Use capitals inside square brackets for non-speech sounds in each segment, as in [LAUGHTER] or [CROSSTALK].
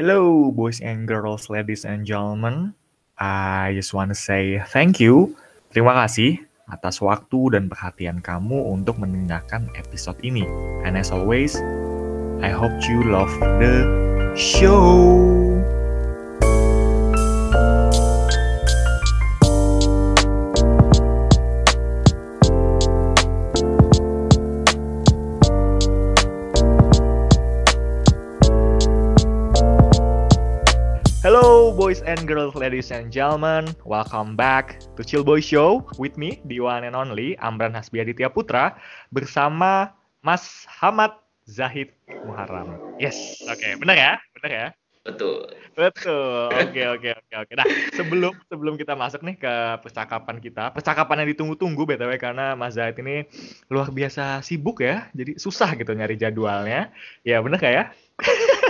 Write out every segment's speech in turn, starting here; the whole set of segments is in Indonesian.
Hello, boys and girls, ladies and gentlemen. I just want to say thank you. Terima kasih atas waktu dan perhatian kamu untuk mendengarkan episode ini. And as always, I hope you love the show. Girls, ladies and gentlemen. Welcome back to Chill Boy Show with me, the one and only Amran Hasbiaditya Putra bersama Mas Hamad Zahid Muharram. Yes, oke, benar ya? Benar ya? Betul. Betul. Oke, oke, oke, oke. Nah, sebelum sebelum kita masuk nih ke percakapan kita, percakapan yang ditunggu-tunggu BTW karena Mas Zahid ini luar biasa sibuk ya. Jadi susah gitu nyari jadwalnya. Ya, benar gak ya? [LAUGHS]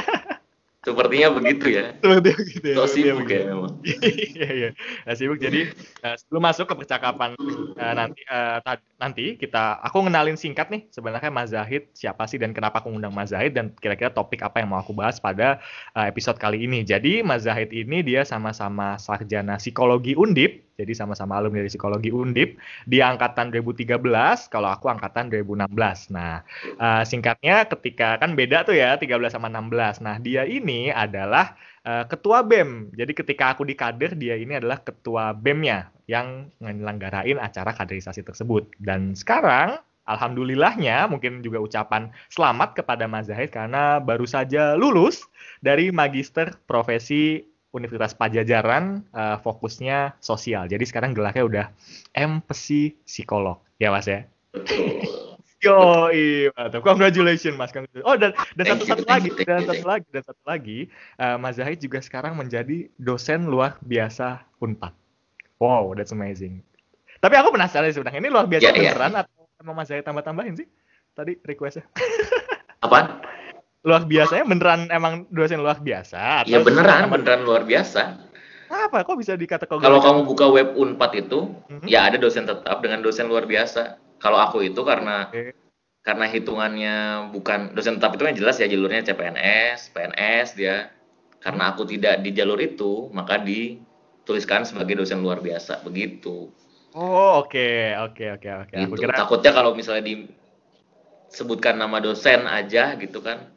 Sepertinya begitu ya. Seperti begitu ya. So sepertinya sibuk begitu. ya memang. [LAUGHS] Iya iya. Nah, sibuk jadi eh, sebelum masuk ke percakapan eh, nanti eh, ta- nanti kita aku ngenalin singkat nih sebenarnya Mas Zahid siapa sih dan kenapa aku ngundang Mas Zahid dan kira-kira topik apa yang mau aku bahas pada eh, episode kali ini. Jadi Mas Zahid ini dia sama-sama sarjana psikologi Undip. Jadi sama-sama alumni dari psikologi Undip. Dia angkatan 2013, kalau aku angkatan 2016. Nah, eh, singkatnya ketika kan beda tuh ya 13 sama 16. Nah, dia ini adalah eh, ketua BEM. Jadi ketika aku di kader, dia ini adalah ketua BEM-nya yang menyelenggarain acara kaderisasi tersebut. Dan sekarang, alhamdulillahnya, mungkin juga ucapan selamat kepada Mas Zahid karena baru saja lulus dari Magister Profesi Universitas Pajajaran, eh, fokusnya sosial. Jadi sekarang gelarnya udah MPsi Psikolog. Ya Mas ya? Betul. Yo, mantap. Congratulations, Mas. Oh, dan dan satu satu lagi, dan satu lagi, dan satu lagi, eh, Mas Zahid juga sekarang menjadi dosen luar biasa Unpad. Wow, that's amazing. Tapi aku penasaran sih sebenarnya ini luar biasa Ya, ya. beneran atau emang Mas Zahid tambah-tambahin sih? Tadi requestnya. Apa? Luar biasanya beneran emang dosen luar biasa? Ya beneran, tambah- beneran luar biasa. Apa? Kok bisa dikategorikan? Kalau kamu buka web Unpad itu, Mhm. ya ada dosen tetap dengan dosen luar biasa. Kalau aku itu karena Oke. karena hitungannya bukan dosen tetap itu yang jelas ya jalurnya CPNS, PNS dia. Karena aku tidak di jalur itu, maka dituliskan sebagai dosen luar biasa. Begitu. Oh, oke, oke, oke, oke. Gitu. kira Takutnya kalau misalnya disebutkan nama dosen aja gitu kan.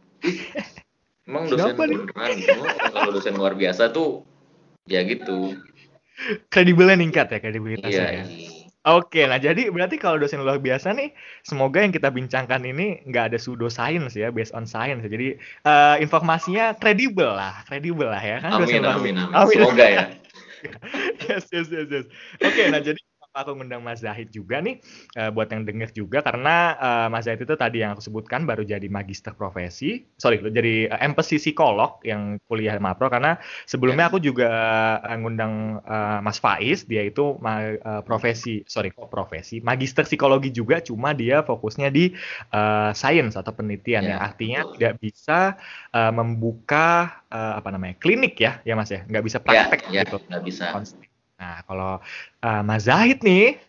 Emang dosen Kenapa gitu. Kalau dosen luar biasa tuh ya gitu. kredibelnya ningkat ya, kredibilitasnya Iya. ya. Oke, nah jadi berarti kalau dosen luar biasa nih, semoga yang kita bincangkan ini nggak ada pseudo science ya, based on science. Jadi eh, informasinya kredibel lah, kredibel lah ya kan dosen Amin, luar amin, biasa. amin. Semoga ya. [LAUGHS] yes, yes, yes, yes. Oke, nah jadi kenapa aku ngundang Mas Zahid juga nih, eh, buat yang denger juga karena eh, Mas Zahid itu tadi yang aku sebutkan baru jadi magister profesi, sorry, jadi eh, MPsi psikolog yang kuliah Mapro karena sebelumnya aku juga ngundang eh, Mas Faiz, dia itu ma- eh, profesi, sorry kok profesi, magister psikologi juga, cuma dia fokusnya di eh, science atau penelitian Ya, yang artinya tidak bisa eh, membuka eh, apa namanya klinik ya, ya Mas ya, nggak bisa Ya, praktek ya, gitu. nggak bisa. Konsep. Nah, kalau uh, Mas Zahid nih,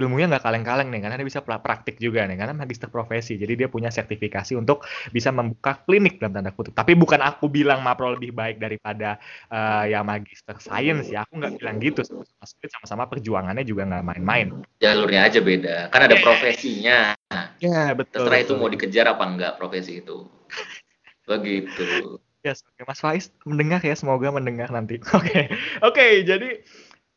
ilmunya nggak kaleng-kaleng nih, karena dia bisa pra- praktik juga nih, karena magister profesi. Jadi dia punya sertifikasi untuk bisa membuka klinik dalam tanda kutip. Tapi bukan aku bilang Mapro lebih baik daripada uh, yang magister science ya. Aku nggak bilang gitu. Sama-sama perjuangannya juga nggak main-main. Jalurnya aja beda. Kan ada profesinya. Ya, betul. Terserah itu mau dikejar apa enggak profesi itu. Begitu. Yes, oke Mas Faiz mendengar ya, semoga mendengar nanti. [LAUGHS] Oke, oke. Jadi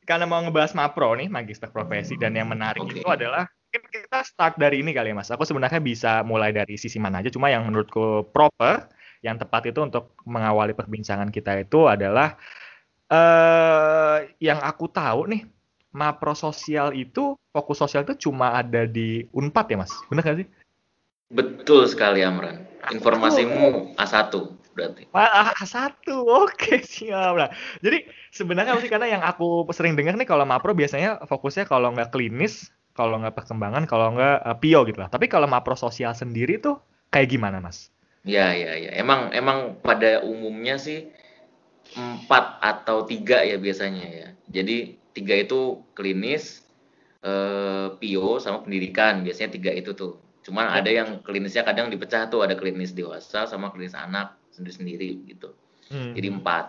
karena mau ngebahas Mapro nih, magister profesi dan yang menarik Oke. itu adalah mungkin kita start dari ini kali ya Mas. Aku sebenarnya bisa mulai dari sisi mana aja, cuma yang menurutku proper, yang tepat itu untuk mengawali perbincangan kita itu adalah eh yang aku tahu nih, Mapro sosial itu fokus sosial itu cuma ada di Unpad ya Mas. Bener gak sih? Betul sekali Amran. Informasimu A1 berarti. Wah, A1, [LAUGHS] oke siap lah. Jadi sebenarnya sih karena yang aku sering dengar nih kalau Mapro biasanya fokusnya kalau nggak klinis, kalau nggak perkembangan, kalau nggak eh, PIO gitu lah. Tapi kalau Mapro sosial sendiri tuh kayak gimana Mas? Ya, ya, ya. Emang emang pada umumnya sih empat atau tiga ya biasanya ya. Jadi tiga itu klinis, eh, PIO sama pendidikan. Biasanya tiga itu tuh. Cuman ada yang klinisnya kadang dipecah tuh, ada klinis dewasa sama klinis anak sendiri-sendiri gitu. hmm. jadi empat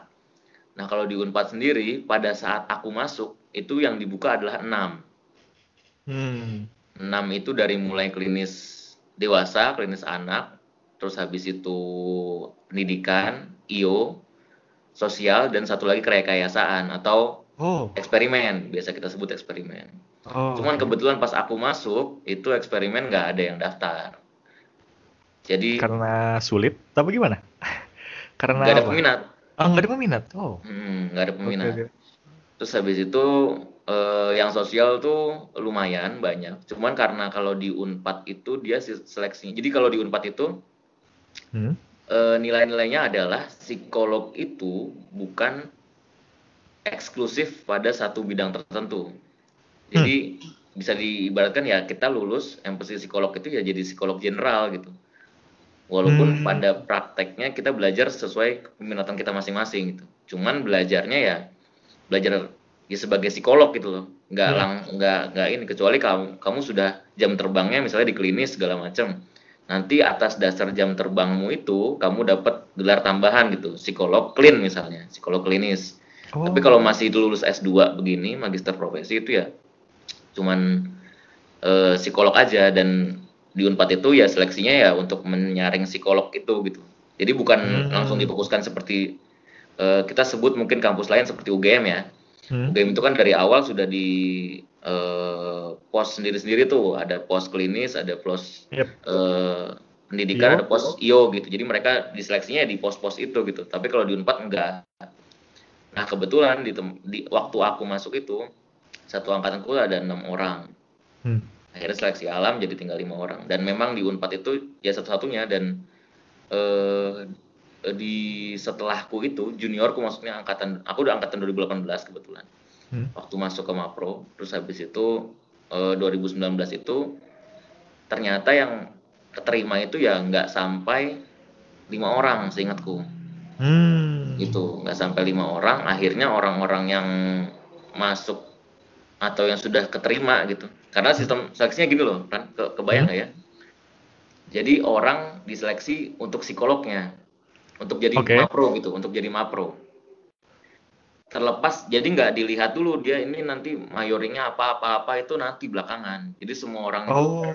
nah kalau di unpad sendiri pada saat aku masuk itu yang dibuka adalah enam hmm. enam itu dari mulai klinis dewasa klinis anak terus habis itu pendidikan IO sosial dan satu lagi kerekayasaan atau oh. eksperimen biasa kita sebut eksperimen oh, cuman kebetulan pas aku masuk itu eksperimen nggak ada yang daftar jadi karena sulit, tapi gimana? Karena nggak ada peminat. Oh, nggak ada peminat. Oh. Hmm, nggak ada peminat. Okay, okay. Terus habis itu eh, yang sosial tuh lumayan banyak. Cuman karena kalau di Unpad itu dia seleksinya. Jadi kalau di Unpad itu hmm? eh, nilai-nilainya adalah psikolog itu bukan eksklusif pada satu bidang tertentu. Jadi hmm. bisa diibaratkan ya kita lulus MPC psikolog itu ya jadi psikolog general gitu walaupun hmm. pada prakteknya kita belajar sesuai keminatan kita masing-masing gitu cuman belajarnya ya belajar ya sebagai psikolog gitu loh nggak hmm. lang nggak nggak ini kecuali kamu kamu sudah jam terbangnya misalnya di klinis segala macam nanti atas dasar jam terbangmu itu kamu dapat gelar tambahan gitu psikolog klin misalnya psikolog klinis oh. tapi kalau masih lulus S2 begini magister profesi itu ya cuman uh, psikolog aja dan di Unpad itu ya seleksinya ya untuk menyaring psikolog itu gitu. Jadi bukan hmm. langsung difokuskan seperti uh, kita sebut mungkin kampus lain seperti UGM ya. Hmm. UGM itu kan dari awal sudah di uh, pos sendiri-sendiri tuh, ada pos klinis, ada pos yep. uh, pendidikan, Iyo. ada pos IO gitu. Jadi mereka diseleksinya di pos-pos itu gitu. Tapi kalau di Unpad enggak. Nah kebetulan di, di waktu aku masuk itu satu angkatanku ada enam orang. Hmm akhirnya seleksi alam jadi tinggal lima orang. Dan memang di unpad itu ya satu-satunya. Dan eh, di setelahku itu juniorku maksudnya angkatan aku udah angkatan 2018 kebetulan. Hmm. waktu masuk ke Mapro. Terus habis itu eh, 2019 itu ternyata yang keterima itu ya nggak sampai lima orang seingatku. Hmm. itu nggak sampai lima orang. Akhirnya orang-orang yang masuk atau yang sudah keterima gitu karena sistem seleksinya gini loh kan ke kebayang nggak hmm. ya jadi orang diseleksi untuk psikolognya untuk jadi okay. mapro gitu untuk jadi mapro terlepas jadi nggak dilihat dulu dia ini nanti mayoringnya apa apa apa itu nanti belakangan jadi semua orang oh.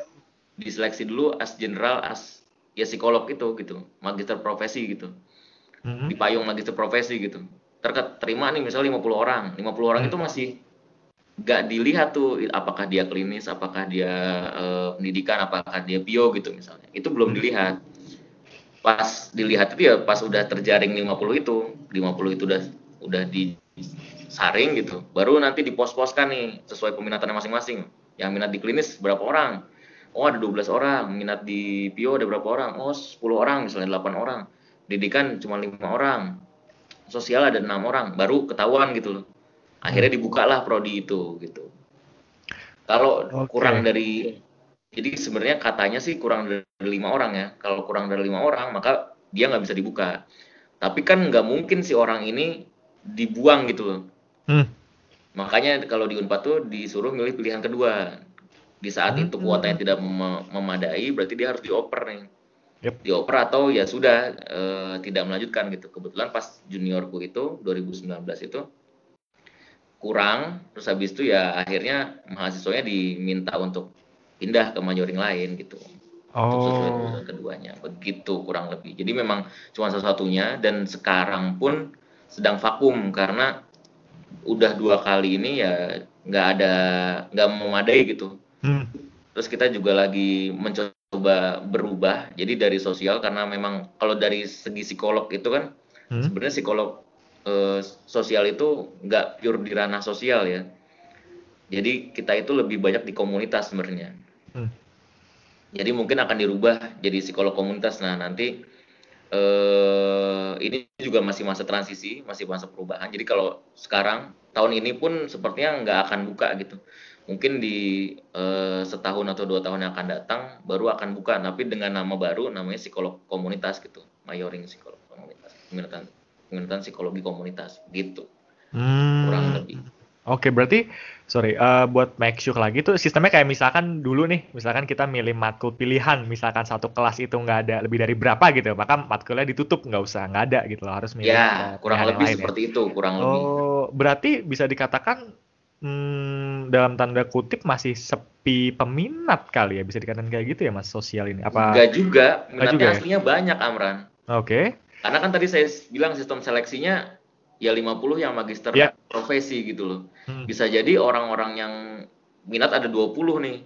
diseleksi dulu as general as ya psikolog itu gitu magister profesi gitu mm-hmm. di payung magister profesi gitu terima nih misalnya 50 orang 50 orang mm. itu masih nggak dilihat tuh apakah dia klinis, apakah dia uh, pendidikan, apakah dia bio gitu misalnya. Itu belum hmm. dilihat. Pas dilihat itu ya pas udah terjaring 50 itu, 50 itu udah udah disaring gitu. Baru nanti dipos-poskan nih sesuai peminatannya masing-masing. Yang minat di klinis berapa orang? Oh ada 12 orang, minat di bio ada berapa orang? Oh 10 orang misalnya 8 orang. Pendidikan cuma lima orang. Sosial ada enam orang, baru ketahuan gitu loh akhirnya dibukalah prodi itu gitu kalau okay. kurang dari jadi sebenarnya katanya sih kurang dari lima orang ya kalau kurang dari lima orang maka dia nggak bisa dibuka tapi kan nggak mungkin si orang ini dibuang gitu loh hmm. makanya kalau di unpad tuh disuruh milih pilihan kedua di saat hmm. itu kuotanya tidak mem memadai berarti dia harus dioper nih yep. dioper atau ya sudah e, tidak melanjutkan gitu kebetulan pas juniorku itu 2019 itu kurang terus habis itu ya akhirnya mahasiswanya diminta untuk pindah ke majoring lain gitu oh. untuk keduanya begitu kurang lebih jadi memang cuma satu-satunya dan sekarang pun sedang vakum karena udah dua kali ini ya nggak ada nggak memadai gitu hmm. terus kita juga lagi mencoba berubah jadi dari sosial karena memang kalau dari segi psikolog itu kan hmm. sebenarnya psikolog eh, sosial itu nggak pure di ranah sosial ya. Jadi kita itu lebih banyak di komunitas sebenarnya. Hmm. Jadi mungkin akan dirubah jadi psikolog komunitas. Nah nanti eh, ini juga masih masa transisi, masih masa perubahan. Jadi kalau sekarang tahun ini pun sepertinya nggak akan buka gitu. Mungkin di eh, setahun atau dua tahun yang akan datang baru akan buka, tapi dengan nama baru namanya psikolog komunitas gitu, mayoring psikolog komunitas, peminatan peminatan psikologi komunitas gitu hmm. kurang lebih Oke, berarti sorry, uh, buat make sure lagi tuh sistemnya kayak misalkan dulu nih, misalkan kita milih matkul pilihan, misalkan satu kelas itu nggak ada lebih dari berapa gitu, maka matkulnya ditutup nggak usah nggak ada gitu loh, harus milih. Ya, kurang lebih lain, ya. seperti ya. itu, kurang oh, lebih. Oh, berarti bisa dikatakan hmm, dalam tanda kutip masih sepi peminat kali ya, bisa dikatakan kayak gitu ya mas sosial ini? Apa? Enggak juga, minatnya juga, ya? aslinya ya? banyak Amran. Oke. Okay. Karena kan tadi saya bilang sistem seleksinya ya 50 yang magister yeah. profesi gitu loh. Hmm. Bisa jadi orang-orang yang minat ada 20 nih.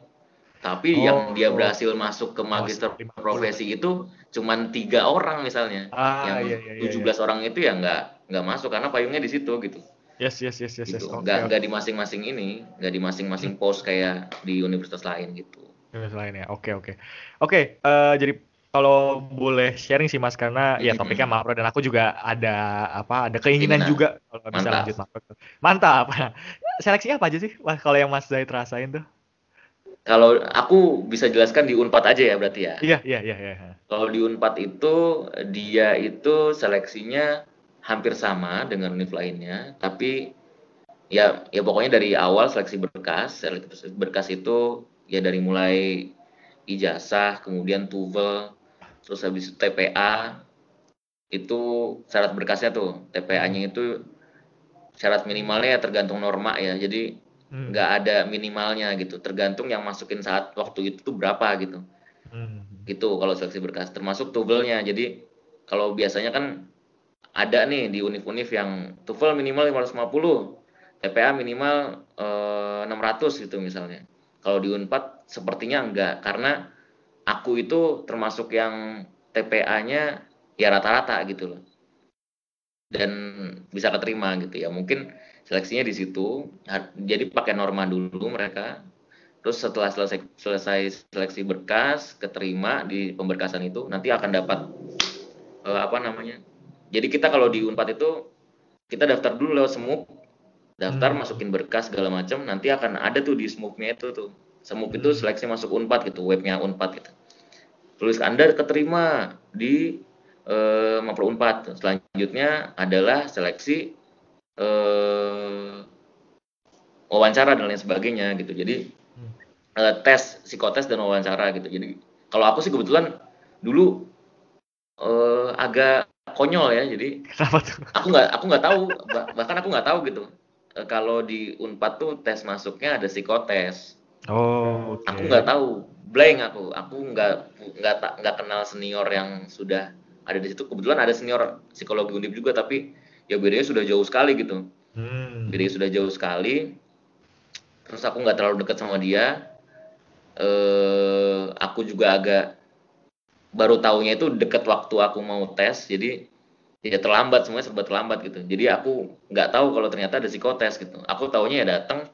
Tapi oh, yang dia berhasil masuk ke magister oh, profesi itu cuman tiga orang misalnya. Ah, yang iya, iya, 17 iya. orang itu ya nggak nggak masuk karena payungnya di situ gitu. Yes, yes, yes, yes. Gitu. yes. Okay, nggak, okay. nggak di masing-masing ini, nggak di masing-masing hmm. pos kayak di universitas lain gitu. Universitas lain ya. Oke, okay, oke. Okay. Oke, okay, uh, eh, jadi kalau boleh sharing sih Mas karena ya topiknya makro dan aku juga ada apa ada keinginan juga kalau bisa Mantap. lanjut makro. Mantap. [LAUGHS] Seleksinya apa aja sih kalau yang Mas Zaid rasain tuh? Kalau aku bisa jelaskan di Unpad aja ya berarti ya. Iya, iya, iya, iya. Kalau di Unpad itu dia itu seleksinya hampir sama dengan univ lainnya, tapi ya ya pokoknya dari awal seleksi berkas, seleksi berkas itu ya dari mulai ijazah, kemudian TOEFL, terus habis itu TPA itu syarat berkasnya tuh. TPA-nya itu syarat minimalnya ya tergantung norma ya. Jadi hmm. nggak hmm. ada minimalnya gitu. Tergantung yang masukin saat waktu itu tuh berapa gitu. Hmm. gitu kalau seleksi berkas. Termasuk tubelnya jadi kalau biasanya kan ada nih di univ-univ yang TOEFL minimal 550 TPA minimal eh, 600 gitu misalnya. Kalau di Unpad sepertinya enggak. Karena aku itu termasuk yang TPA-nya ya rata-rata gitu loh. Dan bisa keterima gitu ya. Mungkin seleksinya di situ. Jadi pakai norma dulu mereka. Terus setelah selesai selesai seleksi berkas keterima di pemberkasan itu nanti akan dapat uh, apa namanya. Jadi kita kalau di Unpad itu kita daftar dulu lewat semuk daftar hmm. masukin berkas segala macam nanti akan ada tuh di smuknya itu tuh Semuk itu seleksi masuk Unpad gitu, webnya Unpad gitu. Tulis Anda keterima di eh, Mapro Unpad. Selanjutnya adalah seleksi eh, wawancara dan lain sebagainya gitu. Jadi eh, tes psikotes dan wawancara gitu. Jadi kalau aku sih kebetulan dulu eh, agak konyol ya. Jadi aku nggak aku nggak tahu bahkan aku nggak tahu gitu. Eh, kalau di Unpad tuh tes masuknya ada psikotes Oh, okay. Aku nggak tahu, blank aku. Aku nggak nggak nggak kenal senior yang sudah ada di situ. Kebetulan ada senior psikologi undip juga, tapi ya bedanya sudah jauh sekali gitu. Hmm. Bedanya sudah jauh sekali. Terus aku nggak terlalu dekat sama dia. Eh, aku juga agak baru tahunya itu deket waktu aku mau tes, jadi ya terlambat semuanya serba terlambat gitu. Jadi aku nggak tahu kalau ternyata ada psikotes gitu. Aku tahunya ya datang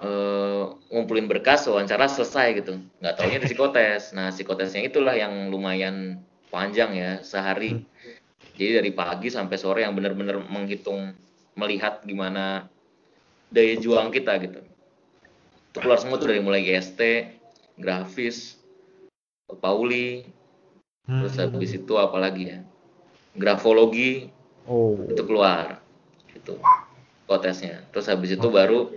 uh, ngumpulin berkas wawancara selesai gitu. Nggak taunya di psikotes. Nah psikotesnya itulah yang lumayan panjang ya sehari. Hmm. jadi dari pagi sampai sore yang benar-benar menghitung melihat gimana daya juang kita gitu. Itu keluar semua tuh dari mulai GST grafis Pauli terus hmm. habis itu apalagi ya? Grafologi oh. itu keluar itu psikotesnya. Terus habis itu baru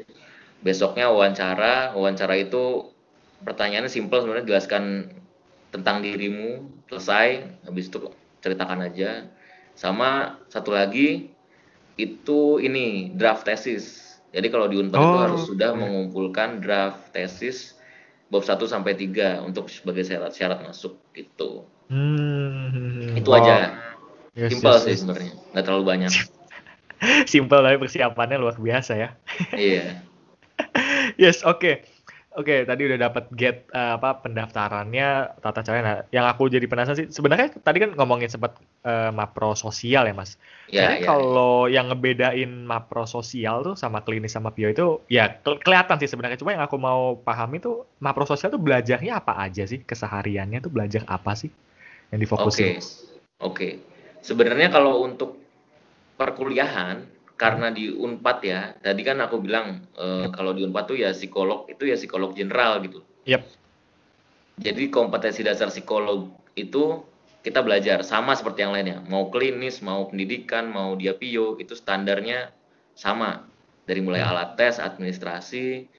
besoknya wawancara wawancara itu pertanyaannya simpel sebenarnya jelaskan tentang dirimu selesai habis itu ceritakan aja sama satu lagi itu ini draft tesis jadi kalau di Unpad oh, itu harus sudah mengumpulkan draft tesis bab 1 sampai 3 untuk sebagai syarat-syarat masuk gitu. Hmm, itu wow. aja. Yes, Simpel yes, sih yes. sebenarnya, nggak terlalu banyak. [LAUGHS] Simpel tapi persiapannya luar biasa ya. iya [LAUGHS] yes, oke. Okay. Oke, okay, tadi udah dapat get uh, apa pendaftarannya tata caranya. Nah, yang aku jadi penasaran sih sebenarnya tadi kan ngomongin sempat uh, mapro sosial ya, Mas. Yeah, Jadi yeah, kalau yeah. yang ngebedain mapro sosial tuh sama klinis sama pio itu ya ke kelihatan sih sebenarnya. Cuma yang aku mau pahami tuh mapro sosial tuh belajarnya apa aja sih? Kesehariannya tuh belajar apa sih yang difokusin? Oke. Okay. Oke. Okay. Sebenarnya kalau untuk perkuliahan karena di Unpad ya, tadi kan aku bilang yep. kalau di Unpad tuh ya psikolog itu ya psikolog general gitu. Yep. Jadi kompetensi dasar psikolog itu kita belajar sama seperti yang lainnya. Mau klinis, mau pendidikan, mau dia pio itu standarnya sama. dari mulai alat tes, administrasi,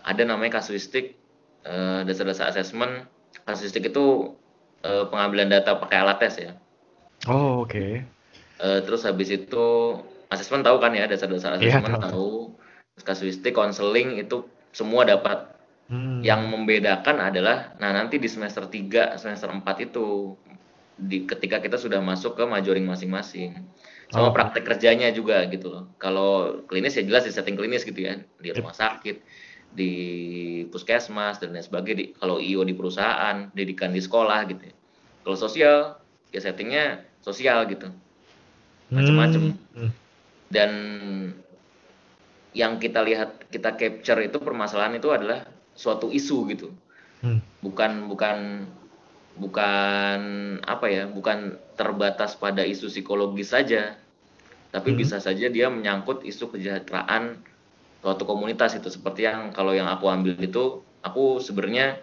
ada namanya kasuistik, eh, dasar-dasar asesmen. Kasuistik itu eh, pengambilan data pakai alat tes ya. Oh, oke. Okay. Eh, terus habis itu asesmen tahu kan ya dasar-dasar Iya, asesmen tahu. tahu. Terus kasuistik, konseling itu semua dapat. Hmm. Yang membedakan adalah nah nanti di semester 3, semester 4 itu di ketika kita sudah masuk ke majoring masing-masing. Sama Oh. praktek kerjanya juga gitu loh. Kalau klinis ya jelas di setting klinis gitu ya, di rumah sakit, di puskesmas dan lain sebagainya. Di, kalau IO di perusahaan, pendidikan di sekolah gitu ya. Kalau sosial ya settingnya sosial gitu. macem-macem. Hmm. Dan yang kita lihat kita capture itu permasalahan itu adalah suatu isu gitu Hmm. bukan bukan bukan apa ya bukan terbatas pada isu psikologis saja tapi Hmm. bisa saja dia menyangkut isu kesejahteraan suatu komunitas itu seperti yang kalau yang aku ambil itu aku sebenarnya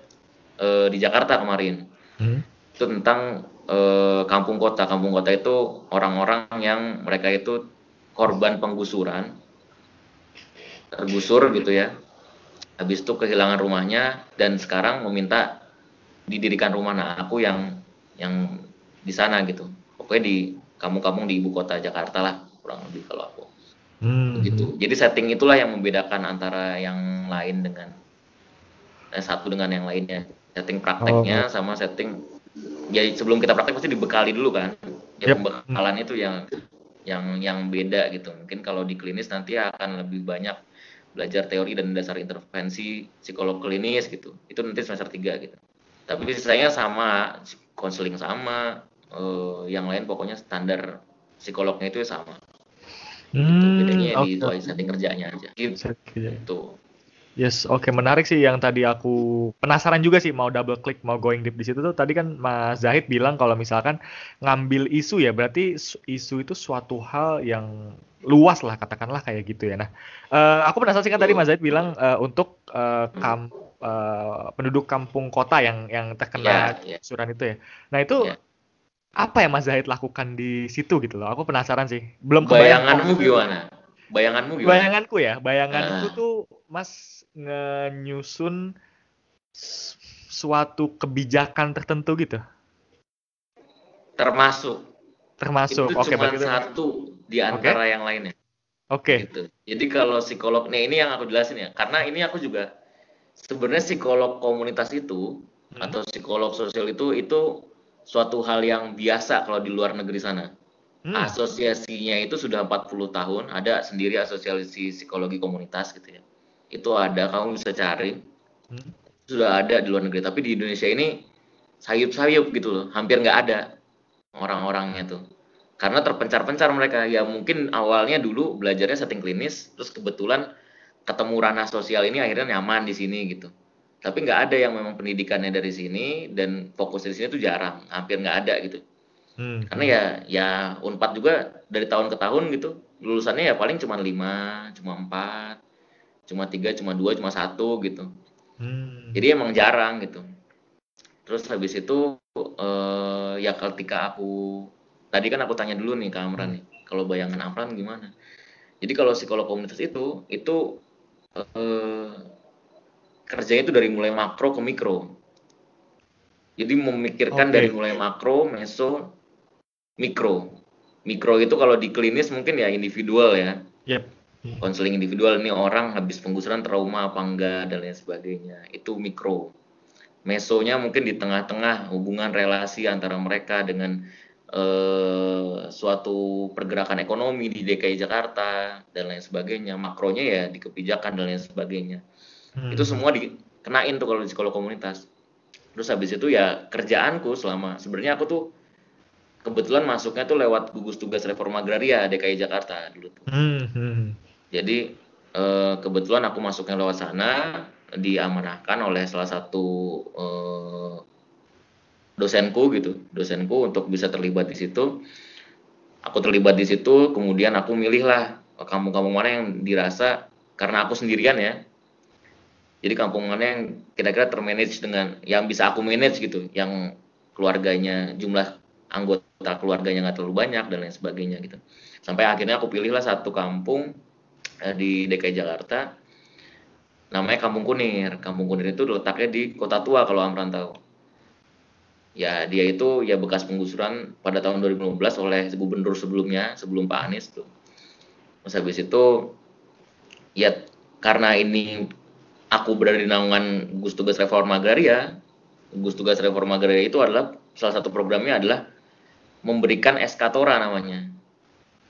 eh, di Jakarta kemarin Hmm. itu tentang eh, kampung kota kampung kota itu orang-orang yang mereka itu korban penggusuran tergusur gitu ya. Habis itu kehilangan rumahnya dan sekarang meminta didirikan rumah. Nah aku yang yang di sana gitu. Pokoknya di kampung-kampung di ibu kota Jakarta lah kurang lebih kalau aku. Hmm. gitu. Jadi setting itulah yang membedakan antara yang lain dengan eh, satu dengan yang lainnya. Setting prakteknya sama setting ya sebelum kita praktek pasti dibekali dulu kan. Ya Yep. pembekalan itu yang yang yang beda gitu mungkin kalau di klinis nanti akan lebih banyak belajar teori dan dasar intervensi psikolog klinis gitu itu nanti semester 3 gitu tapi sisanya sama konseling sama eh, yang lain pokoknya standar psikolognya itu sama gitu. Hmm, bedanya di oke. soal setting kerjanya aja gitu kerja. Yes, oke menarik sih yang tadi aku penasaran juga sih mau double click mau going deep di situ tuh tadi kan Mas Zahid bilang kalau misalkan ngambil isu ya berarti su- isu itu suatu hal yang luas lah katakanlah kayak gitu ya. Nah, eh, aku penasaran sih kan tadi Mas Zahid bilang eh, untuk eh, kam- eh, penduduk kampung kota yang yang terkena Ya, ya. suran itu ya. Nah itu Ya. apa yang Mas Zahid lakukan di situ gitu loh? Aku penasaran sih. Belum kebayang bayanganmu gimana bayanganmu gimana Bayanganku ya, bayanganku Ah. tuh Mas ngenyusun suatu kebijakan tertentu gitu. termasuk Termasuk itu oke cuma begitu. satu di antara yang lainnya Oke. gitu. Jadi kalau psikolog, nih ini yang aku jelasin ya, karena ini aku juga sebenarnya psikolog komunitas itu Hmm. atau psikolog sosial itu itu suatu hal yang biasa kalau di luar negeri sana. Hmm. Asosiasinya itu sudah 40 tahun, ada sendiri asosiasi psikologi komunitas gitu ya. Itu ada, kamu bisa cari. Hmm. Sudah ada di luar negeri, tapi di Indonesia ini sayup-sayup gitu loh, hampir nggak ada orang-orangnya tuh. Karena terpencar-pencar mereka. Ya mungkin awalnya dulu belajarnya setting klinis, terus kebetulan ketemu ranah sosial ini akhirnya nyaman di sini gitu. Tapi nggak ada yang memang pendidikannya dari sini dan fokus di sini tuh jarang, hampir nggak ada gitu. Hmm. Karena ya ya Unpad juga dari tahun ke tahun gitu, lulusannya ya paling cuma lima, cuma empat, cuma tiga, cuma dua, cuma satu gitu. Hmm. Jadi emang jarang gitu. Terus habis itu eh, ya ketika aku tadi kan aku tanya dulu nih ke Amran nih, kalau bayangan Amran gimana? Jadi kalau psikolog komunitas itu itu eh, kerjanya itu dari mulai makro ke mikro. Jadi memikirkan Oke. dari mulai makro, meso, mikro. Mikro itu kalau di klinis mungkin ya individual ya Yep. Konseling individual ini orang habis penggusuran trauma apa enggak dan lain sebagainya itu mikro mesonya mungkin di tengah-tengah hubungan relasi antara mereka dengan eh, suatu pergerakan ekonomi di DKI Jakarta dan lain sebagainya makronya ya di kebijakan dan lain sebagainya Hmm. itu semua dikenain tuh kalau di psikolog komunitas terus habis itu ya kerjaanku selama sebenarnya aku tuh kebetulan masuknya tuh lewat gugus tugas reforma agraria DKI Jakarta dulu tuh Hmm. Hmm. Jadi eh, kebetulan aku masuknya lewat sana, diamanahkan oleh salah satu eh, dosenku gitu, dosenku untuk bisa terlibat di situ. Aku terlibat di situ, kemudian aku milih lah kampung-kampung mana yang dirasa karena aku sendirian ya. Jadi kampung mana yang kira-kira termanage dengan yang bisa aku manage gitu, yang keluarganya jumlah anggota keluarganya nggak terlalu banyak dan lain sebagainya gitu. Sampai akhirnya aku pilihlah satu kampung di DKI Jakarta namanya Kampung Kunir. Kampung Kunir itu letaknya di Kota Tua kalau Amran tahu. Ya, dia itu ya bekas penggusuran pada tahun 2015 oleh gubernur sebelumnya, sebelum Pak Anies tuh. Terus habis itu ya karena ini aku berada di naungan gugus tugas reforma agraria, gugus tugas reforma agraria itu adalah salah satu programnya adalah memberikan SK Tora namanya.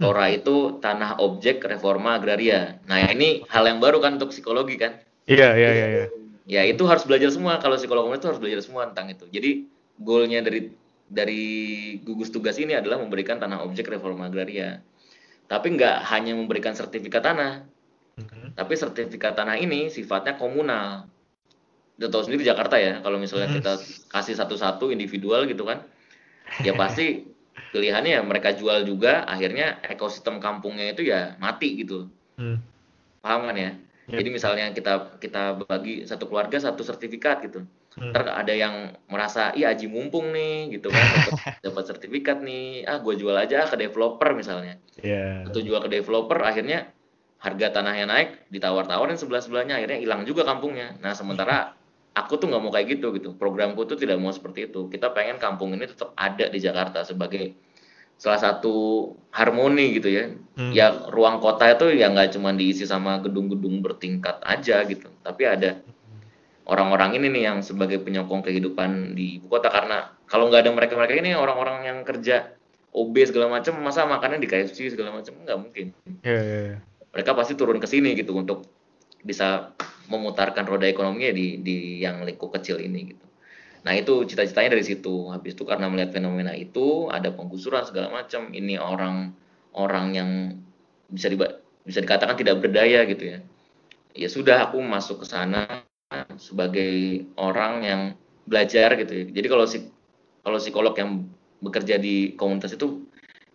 Tora hmm. itu tanah objek reforma agraria. Nah ini hal yang baru kan untuk psikologi kan? Iya iya iya. iya. Ya itu harus belajar semua. Kalau psikolog itu harus belajar semua tentang itu. Jadi goalnya dari dari gugus tugas ini adalah memberikan tanah objek reforma agraria. Tapi nggak hanya memberikan sertifikat tanah, hmm. tapi sertifikat tanah ini sifatnya komunal. Udah tahu sendiri Jakarta ya, kalau misalnya hmm. kita kasih satu-satu individual gitu kan, ya pasti [LAUGHS] pilihannya ya mereka jual juga, akhirnya ekosistem kampungnya itu ya mati gitu. Hmm. Paham kan ya? Yep. Jadi misalnya kita kita bagi satu keluarga satu sertifikat gitu hmm. ntar ada yang merasa iya aji mumpung nih gitu kan dapat [LAUGHS] sertifikat nih ah gue jual aja ke developer misalnya yeah. atau jual ke developer akhirnya harga tanahnya naik ditawar-tawarin sebelah sebelahnya akhirnya hilang juga kampungnya nah sementara aku tuh nggak mau kayak gitu gitu programku tuh tidak mau seperti itu kita pengen kampung ini tetap ada di Jakarta sebagai salah satu harmoni gitu ya hmm. ya ruang kota itu ya nggak cuma diisi sama gedung-gedung bertingkat aja gitu tapi ada orang-orang ini nih yang sebagai penyokong kehidupan di ibu kota karena kalau nggak ada mereka-mereka ini orang-orang yang kerja OB segala macam masa makannya di KFC segala macam nggak mungkin. Yeah, yeah, yeah. Mereka pasti turun ke sini gitu untuk bisa memutarkan roda ekonominya di di yang lingkup kecil ini gitu. Nah itu cita-citanya dari situ. Habis itu karena melihat fenomena itu ada penggusuran segala macam. Ini orang orang yang bisa di, bisa dikatakan tidak berdaya gitu ya. Ya sudah aku masuk ke sana sebagai orang yang belajar gitu ya. Jadi kalau si kalau psikolog yang bekerja di komunitas itu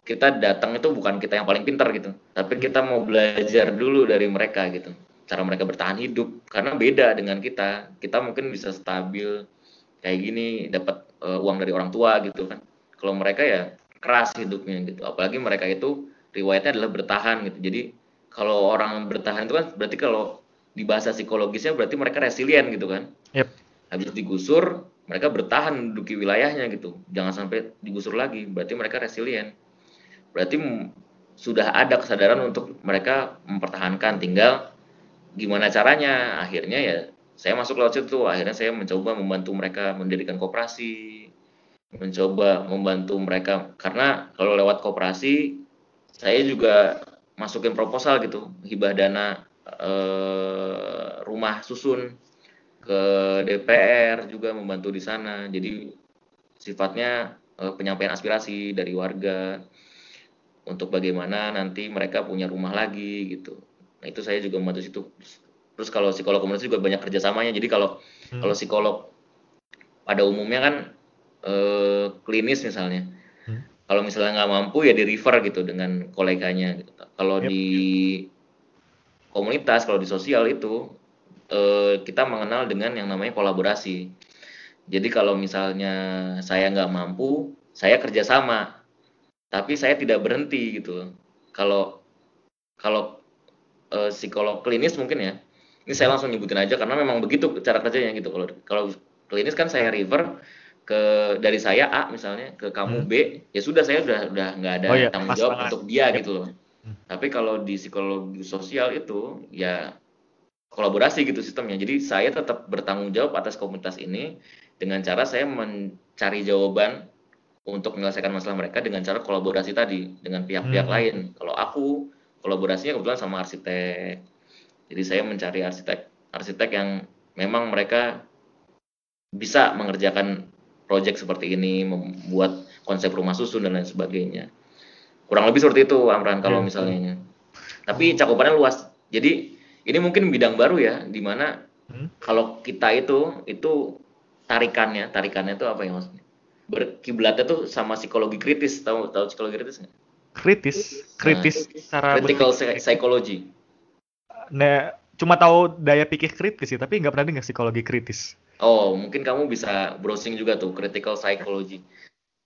kita datang itu bukan kita yang paling pintar gitu, tapi kita mau belajar dulu dari mereka gitu. Cara mereka bertahan hidup karena beda dengan kita. Kita mungkin bisa stabil kayak gini dapat uh, uang dari orang tua gitu kan. Kalau mereka ya keras hidupnya gitu. Apalagi mereka itu riwayatnya adalah bertahan gitu. Jadi kalau orang bertahan itu kan berarti kalau di bahasa psikologisnya berarti mereka resilient gitu kan. Yep. Habis digusur, mereka bertahan menduduki wilayahnya gitu. Jangan sampai digusur lagi, berarti mereka resilient. Berarti sudah ada kesadaran untuk mereka mempertahankan, tinggal gimana caranya. Akhirnya ya saya masuk lewat situ, akhirnya saya mencoba membantu mereka mendirikan koperasi, mencoba membantu mereka karena kalau lewat koperasi saya juga masukin proposal gitu hibah dana eh, rumah susun ke DPR juga membantu di sana. Jadi sifatnya eh, penyampaian aspirasi dari warga untuk bagaimana nanti mereka punya rumah lagi gitu. Nah itu saya juga membantu situ. Terus kalau psikolog komunitas juga banyak kerjasamanya. Jadi kalau hmm. kalau psikolog pada umumnya kan eh, klinis misalnya. Hmm. Kalau misalnya nggak mampu ya di refer gitu dengan koleganya. Gitu. Kalau yep. di komunitas kalau di sosial itu eh, kita mengenal dengan yang namanya kolaborasi. Jadi kalau misalnya saya nggak mampu, saya kerjasama, tapi saya tidak berhenti gitu. Kalau kalau eh, psikolog klinis mungkin ya, ini saya langsung nyebutin aja karena memang begitu cara kerjanya gitu. Kalau kalau klinis kan saya refer ke dari saya A misalnya ke kamu hmm. B, ya sudah saya udah udah nggak ada oh, iya, tanggung jawab untuk dia gitu loh. Tapi kalau di psikologi sosial itu ya kolaborasi gitu sistemnya. Jadi saya tetap bertanggung jawab atas komunitas ini dengan cara saya mencari jawaban untuk menyelesaikan masalah mereka dengan cara kolaborasi tadi dengan pihak-pihak hmm. lain. Kalau aku kolaborasinya kebetulan sama arsitek. Jadi saya mencari arsitek arsitek yang memang mereka bisa mengerjakan proyek seperti ini, membuat konsep rumah susun dan lain sebagainya kurang lebih seperti itu Amran kalau hmm. misalnya tapi cakupannya luas jadi ini mungkin bidang baru ya di mana hmm. kalau kita itu itu tarikannya tarikannya itu apa ya maksudnya berkiblatnya tuh sama psikologi kritis tahu tahu psikologi kritis nggak kritis kritis nah, cara critical psychology. Nah cuma tahu daya pikir kritis sih tapi nggak pernah dengar psikologi kritis. Oh mungkin kamu bisa browsing juga tuh critical psychology.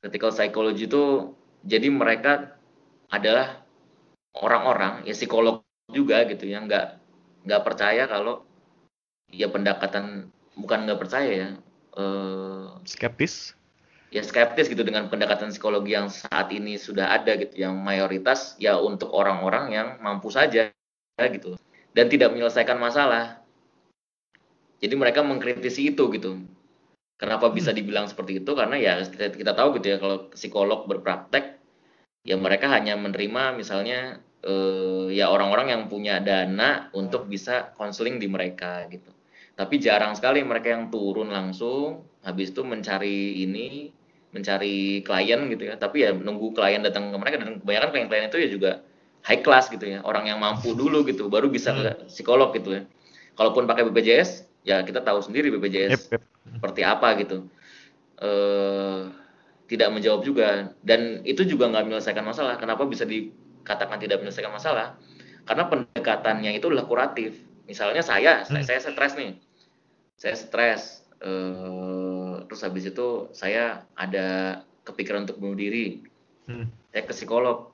Critical psychology itu jadi mereka adalah orang-orang ya psikolog juga gitu yang nggak nggak percaya kalau ya pendekatan bukan nggak percaya ya uh, skeptis ya skeptis gitu dengan pendekatan psikologi yang saat ini sudah ada gitu yang mayoritas ya untuk orang-orang yang mampu saja gitu dan tidak menyelesaikan masalah. Jadi mereka mengkritisi itu gitu. Kenapa bisa hmm. dibilang seperti itu? Karena ya kita, kita tahu gitu ya kalau psikolog berpraktek ya mereka hanya menerima misalnya eh, ya orang-orang yang punya dana untuk bisa konseling di mereka gitu. Tapi jarang sekali mereka yang turun langsung habis itu mencari ini mencari klien gitu ya. Tapi ya nunggu klien datang ke mereka dan kebanyakan klien-klien itu ya juga high class gitu ya. Orang yang mampu dulu gitu baru bisa hmm. psikolog gitu ya. Kalaupun pakai BPJS ya kita tahu sendiri BPJS yep, yep. seperti apa gitu. Eh tidak menjawab juga. Dan itu juga nggak menyelesaikan masalah. Kenapa bisa dikatakan tidak menyelesaikan masalah? Karena pendekatannya itu adalah kuratif. Misalnya saya hmm. saya stres nih. Saya stres eh, terus habis itu saya ada kepikiran untuk bunuh diri. Hmm. saya ke psikolog.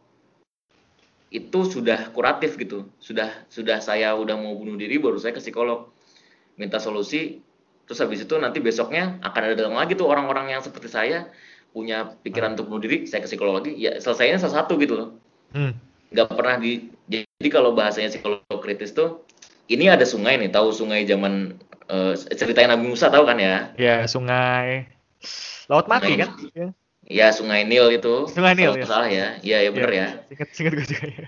Itu sudah kuratif gitu. Sudah sudah saya udah mau bunuh diri baru saya ke psikolog. Minta solusi terus habis itu nanti besoknya akan ada datang lagi tuh orang-orang yang seperti saya punya pikiran untuk bunuh diri saya ke psikolog lagi. Ya selesainya salah satu gitu loh. Hmm. nggak pernah di jadi kalau bahasanya psikolog kritis tuh ini ada sungai nih tahu sungai zaman uh, ceritain Nabi Musa tahu kan ya? Ya sungai laut mati sungai, kan? Ya sungai Nil itu. Sungai Nil ya. Salah ya. Iya ya benar ya. ya. Singkat singkat gue juga ya.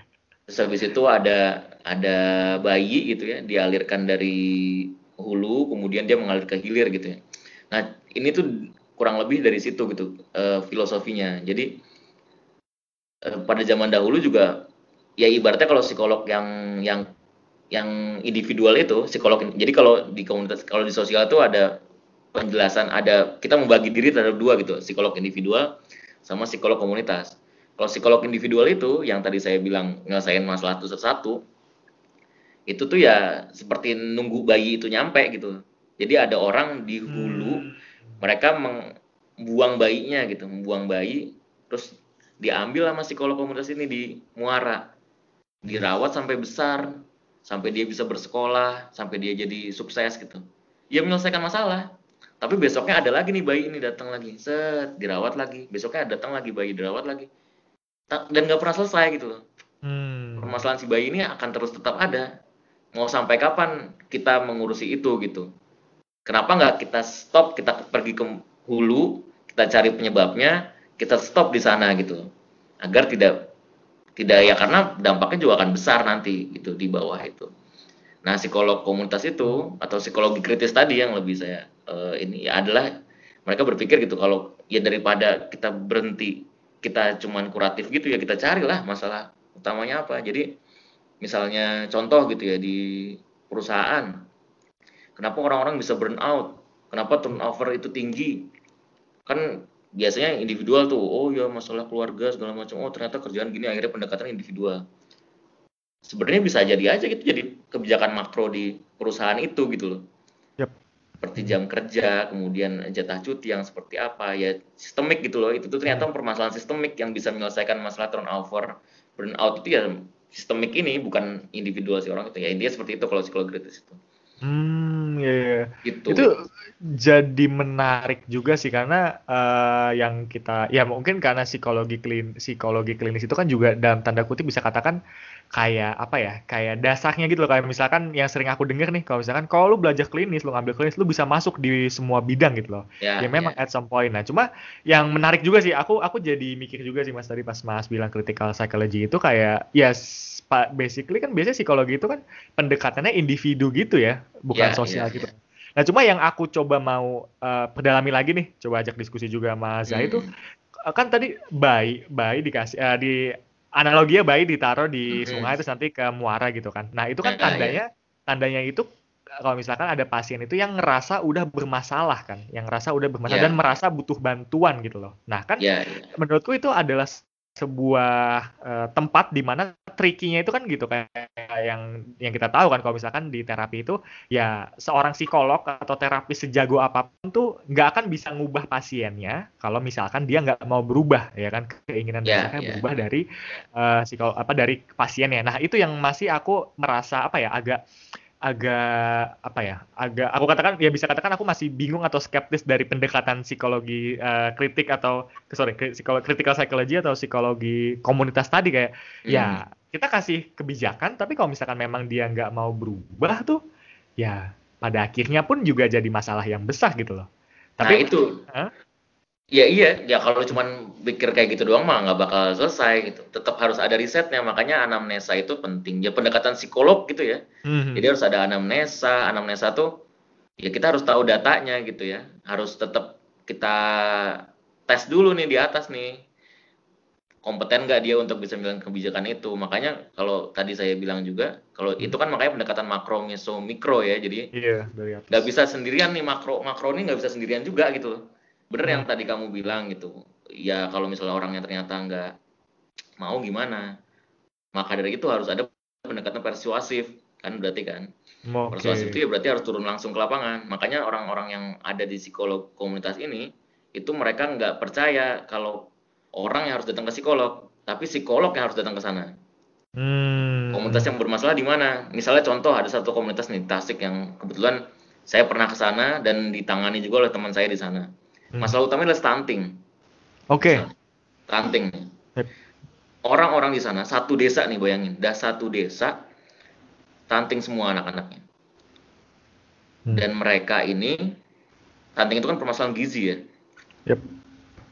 Terus habis itu ada ada bayi gitu ya dialirkan dari hulu kemudian dia mengalir ke hilir gitu ya. Nah ini tuh kurang lebih dari situ gitu uh, filosofinya. Jadi uh, pada zaman dahulu juga ya ibaratnya kalau psikolog yang yang yang individual itu psikolog jadi kalau di komunitas kalau di sosial itu ada penjelasan ada kita membagi diri terhadap dua gitu psikolog individual sama psikolog komunitas. Kalau psikolog individual itu yang tadi saya bilang nyelesain masalah satu-satu itu tuh ya seperti nunggu bayi itu nyampe gitu. Jadi ada orang di hulu hmm. mereka membuang bayinya gitu membuang bayi terus diambil sama psikolog komunitas ini di muara dirawat sampai besar sampai dia bisa bersekolah, sampai dia jadi sukses gitu. Ya menyelesaikan masalah. Tapi besoknya ada lagi nih bayi ini datang lagi, set dirawat lagi. Besoknya datang lagi bayi dirawat lagi. Dan nggak pernah selesai gitu loh. Hmm. Permasalahan si bayi ini akan terus tetap ada. Mau sampai kapan kita mengurusi itu gitu? Kenapa nggak kita stop, kita pergi ke hulu, kita cari penyebabnya, kita stop di sana gitu, agar tidak tidak ya karena dampaknya juga akan besar nanti gitu di bawah itu. Nah psikolog komunitas itu atau psikologi kritis tadi yang lebih saya uh, ini ya adalah mereka berpikir gitu kalau ya daripada kita berhenti kita cuman kuratif gitu ya kita carilah masalah utamanya apa. Jadi misalnya contoh gitu ya di perusahaan. Kenapa orang-orang bisa burn out? Kenapa turnover itu tinggi? Kan biasanya individual tuh oh ya masalah keluarga segala macam oh ternyata kerjaan gini akhirnya pendekatan individual. Sebenarnya bisa jadi aja gitu jadi kebijakan makro di perusahaan itu gitu loh. Yep. seperti jam kerja kemudian jatah cuti yang seperti apa ya sistemik gitu loh. Itu tuh ternyata hmm. permasalahan sistemik yang bisa menyelesaikan masalah turnover burnout itu ya sistemik ini bukan individual si orang itu. Ya intinya seperti itu kalau psikologi kritis itu Hmm, ya, ya. Gitu. Itu jadi menarik juga sih karena uh, yang kita ya mungkin karena psikologi klin psikologi klinis itu kan juga dalam tanda kutip bisa katakan kayak apa ya kayak dasarnya gitu loh kayak misalkan yang sering aku dengar nih kalau misalkan kalau lu belajar klinis lu ngambil klinis lu bisa masuk di semua bidang gitu loh ya, ya memang ya. at some point nah cuma yang menarik juga sih aku aku jadi mikir juga sih mas tadi pas mas bilang critical psychology itu kayak ya yes, pak basically kan biasanya psikologi itu kan pendekatannya individu gitu ya, bukan yeah, sosial yeah, gitu. Yeah. Nah, cuma yang aku coba mau uh, perdalami lagi nih, coba ajak diskusi juga sama Zah itu hmm. kan tadi bayi bayi dikasih uh, di analoginya bayi ditaruh di hmm. sungai terus nanti ke muara gitu kan. Nah, itu kan iya. tandanya tandanya itu kalau misalkan ada pasien itu yang ngerasa udah bermasalah kan, yang ngerasa udah bermasalah yeah. dan merasa butuh bantuan gitu loh. Nah, kan yeah, yeah. menurutku itu adalah sebuah uh, tempat di mana trikinya itu kan gitu kayak yang yang kita tahu kan kalau misalkan di terapi itu ya seorang psikolog atau terapis sejago apa pun tuh nggak akan bisa ngubah pasiennya kalau misalkan dia nggak mau berubah ya kan keinginan Ya, dasarnya ya. berubah dari eh psikolog apa dari pasiennya. Nah, itu yang masih aku merasa apa ya agak agak apa ya agak aku katakan ya bisa katakan aku masih bingung atau skeptis dari pendekatan psikologi eh, kritik atau sorry kri- psikolo- critical psychology atau psikologi komunitas tadi kayak ya kita kasih kebijakan tapi kalau misalkan memang dia nggak mau berubah tuh ya pada akhirnya pun juga jadi masalah yang besar gitu loh Nah tapi itu, Hah? ya iya, ya kalau cuman pikir kayak gitu doang mah nggak bakal selesai gitu. Tetap harus ada risetnya, makanya anamnesa itu penting. Ya pendekatan psikolog gitu ya. Mhm. Jadi harus ada anamnesa. Anamnesa tuh ya kita harus tahu datanya gitu ya. Harus tetap kita tes dulu nih di atas nih. Kompeten nggak dia untuk bisa bilang kebijakan itu. Makanya kalau tadi saya bilang juga, kalau itu kan makanya pendekatan makro, meso, mikro ya. Jadi nggak bisa sendirian nih makro makro ini nggak bisa sendirian juga gitu bener yang Hmm. tadi kamu bilang gitu ya kalau misalnya orangnya ternyata nggak mau gimana maka dari itu harus ada pendekatan persuasif kan berarti kan Oke. persuasif itu ya berarti harus turun langsung ke lapangan makanya orang-orang yang ada di psikolog komunitas ini itu mereka nggak percaya kalau orang yang harus datang ke psikolog tapi psikolog yang harus datang ke sana Hmm. komunitas yang bermasalah di mana? Misalnya contoh ada satu komunitas nih Tasik yang kebetulan saya pernah ke sana dan ditangani juga oleh teman saya di sana. Hmm. Masalah utamanya adalah stunting. Oke. Stunting. Yep. Orang-orang di sana satu desa nih bayangin, dah satu desa stunting semua anak-anaknya. Hmm. Dan mereka ini stunting itu kan permasalahan gizi ya. Yep.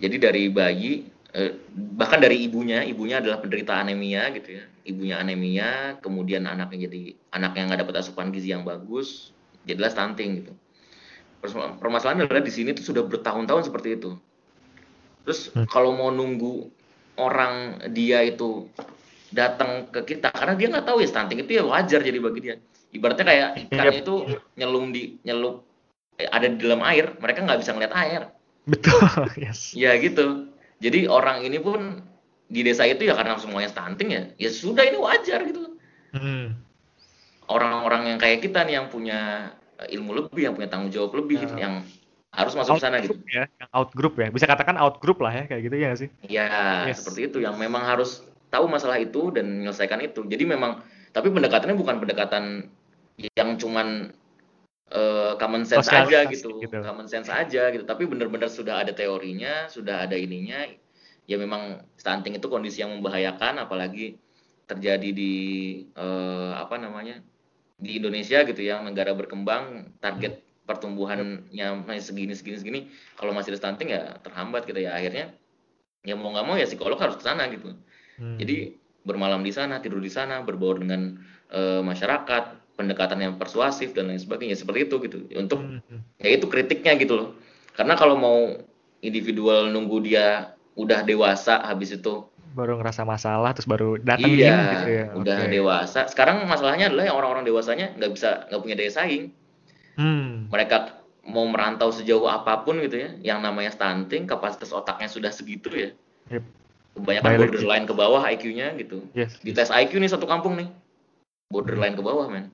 Jadi dari bayi eh, bahkan dari ibunya, ibunya adalah penderita anemia gitu ya. Ibunya anemia, kemudian anaknya jadi anak yang nggak dapat asupan gizi yang bagus, jadilah stunting gitu. Permas- Permasalahannya adalah di sini tuh sudah bertahun-tahun seperti itu. Terus Hmm. kalau mau nunggu orang dia itu datang ke kita karena dia nggak tahu ya stunting itu ya wajar jadi bagi dia. Ibaratnya kayak ikannya Yep. itu nyelum di nyelup eh, ada di dalam air, mereka nggak bisa ngeliat air. Betul. [LAUGHS] Yes. Ya gitu. Jadi orang ini pun di desa itu ya karena semuanya stunting ya, ya sudah ini wajar gitu. Hmm. Orang-orang yang kayak kita nih yang punya eh, ilmu lebih, yang punya tanggung jawab lebih, Ya. yang harus masuk ke sana gitu. Ya, yang outgroup ya. Bisa katakan outgroup lah ya kayak gitu ya sih? Ya Yes. seperti itu yang memang harus tahu masalah itu dan menyelesaikan itu. Jadi memang tapi pendekatannya bukan pendekatan yang cuman eh, common sense aja Sosialisasi gitu, gitu. common sense aja gitu. Tapi benar-benar sudah ada teorinya, sudah ada ininya. Ya memang stunting itu kondisi yang membahayakan, apalagi terjadi di eh, apa namanya di Indonesia gitu ya, negara berkembang, target pertumbuhannya masih segini segini segini. Kalau masih ada stunting ya terhambat gitu ya. Akhirnya ya mau nggak mau ya psikolog harus ke sana gitu. Hmm. Jadi bermalam di sana, tidur di sana, berbaur dengan eh, masyarakat, pendekatan yang persuasif dan lain sebagainya seperti itu gitu. Untuk Hmm, hmm. ya itu kritiknya gitu loh. Karena kalau mau individual nunggu dia udah dewasa habis itu baru ngerasa masalah terus baru datengin iya gitu ya. udah Oke. dewasa. Sekarang masalahnya adalah yang orang-orang dewasanya nggak bisa nggak punya daya saing. Hmm. Mereka mau merantau sejauh apa pun gitu ya, yang namanya stunting, kapasitas otaknya sudah segitu ya. Yep. Kebanyakan borderline ke bawah IQ-nya gitu. Yes. Di tes IQ nih satu kampung nih, borderline ke bawah men.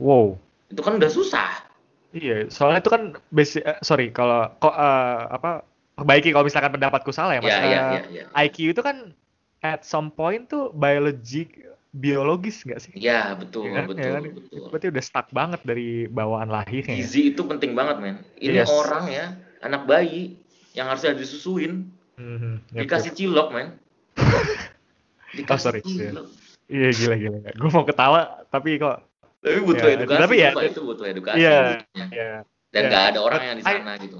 Wow. Itu kan udah susah. Iya, soalnya itu kan basic eh, sorry kalau kok eh, apa perbaiki kalau misalkan pendapatku salah ya Mas. Eh, ya, ya. IQ itu kan at some point tuh biologi biologis nggak sih? Ya, betul, Ya kan? betul, Ya kan? betul. Berarti udah stuck banget dari bawaan lahirnya. ya? Gizi itu penting banget, men. Ini Yes. orang ya, anak bayi yang harusnya disusuin, Mhm, yep, dikasih yep. cilok, men. [LAUGHS] Dikasih sorry, cilok. Iya gila gila. Gue mau ketawa tapi kok Tapi butuh Ya, edukasi, tapi ya- itu butuh edukasi. Iya. butuhnya. ya. Dan ya. nggak ada orang yang di I- sana gitu.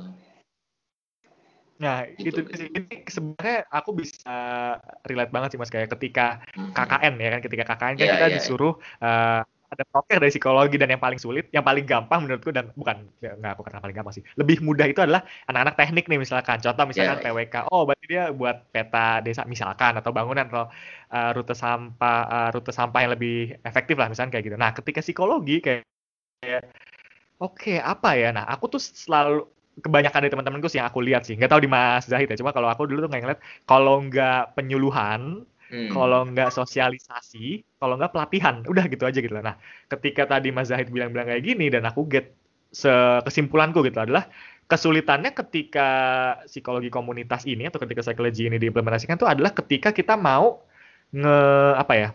Nah, Gitu. itu ini sebenarnya aku bisa relate banget sih Mas kayak ketika Mhm. KKN ya kan ketika KKN kan Iya, kita iya, disuruh eh, ada proker dari psikologi dan yang paling sulit, yang paling gampang menurutku dan bukan ya, nggak aku katakan paling gampang sih. Lebih mudah itu adalah anak-anak teknik nih misalkan. Contoh misalkan Iya, iya. PWK. Oh, berarti dia buat peta desa misalkan atau bangunan atau eh, rute sampah eh, rute sampah yang lebih efektif lah misalkan kayak gitu. Nah, ketika psikologi kayak kayak, oke apa ya? Nah, aku tuh selalu kebanyakan dari teman-temanku sih yang aku lihat sih. Nggak tahu di Mas Zahid ya. Cuma kalau aku dulu tuh nggak ngeliat kalau nggak penyuluhan hmm. kalau nggak sosialisasi, kalau nggak pelatihan, udah gitu aja gitu. Nah, ketika tadi Mas Zahid bilang-bilang kayak gini dan aku get kesimpulanku gitu adalah kesulitannya ketika psikologi komunitas ini atau ketika psikologi ini diimplementasikan itu adalah ketika kita mau nge apa ya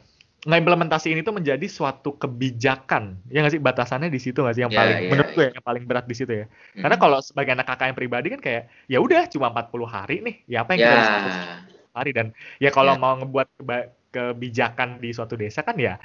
ngeimplementasi ini tuh menjadi suatu kebijakan ya nggak sih batasannya di situ nggak sih yang yeah, paling yeah, menurut gue yeah. yang paling berat di situ ya mm. karena kalau sebagai anak kakak yang pribadi kan kayak ya udah cuma 40 hari nih ya apa yang yeah. kita harus hari dan ya kalau yeah. mau ngebuat kebijakan di suatu desa kan ya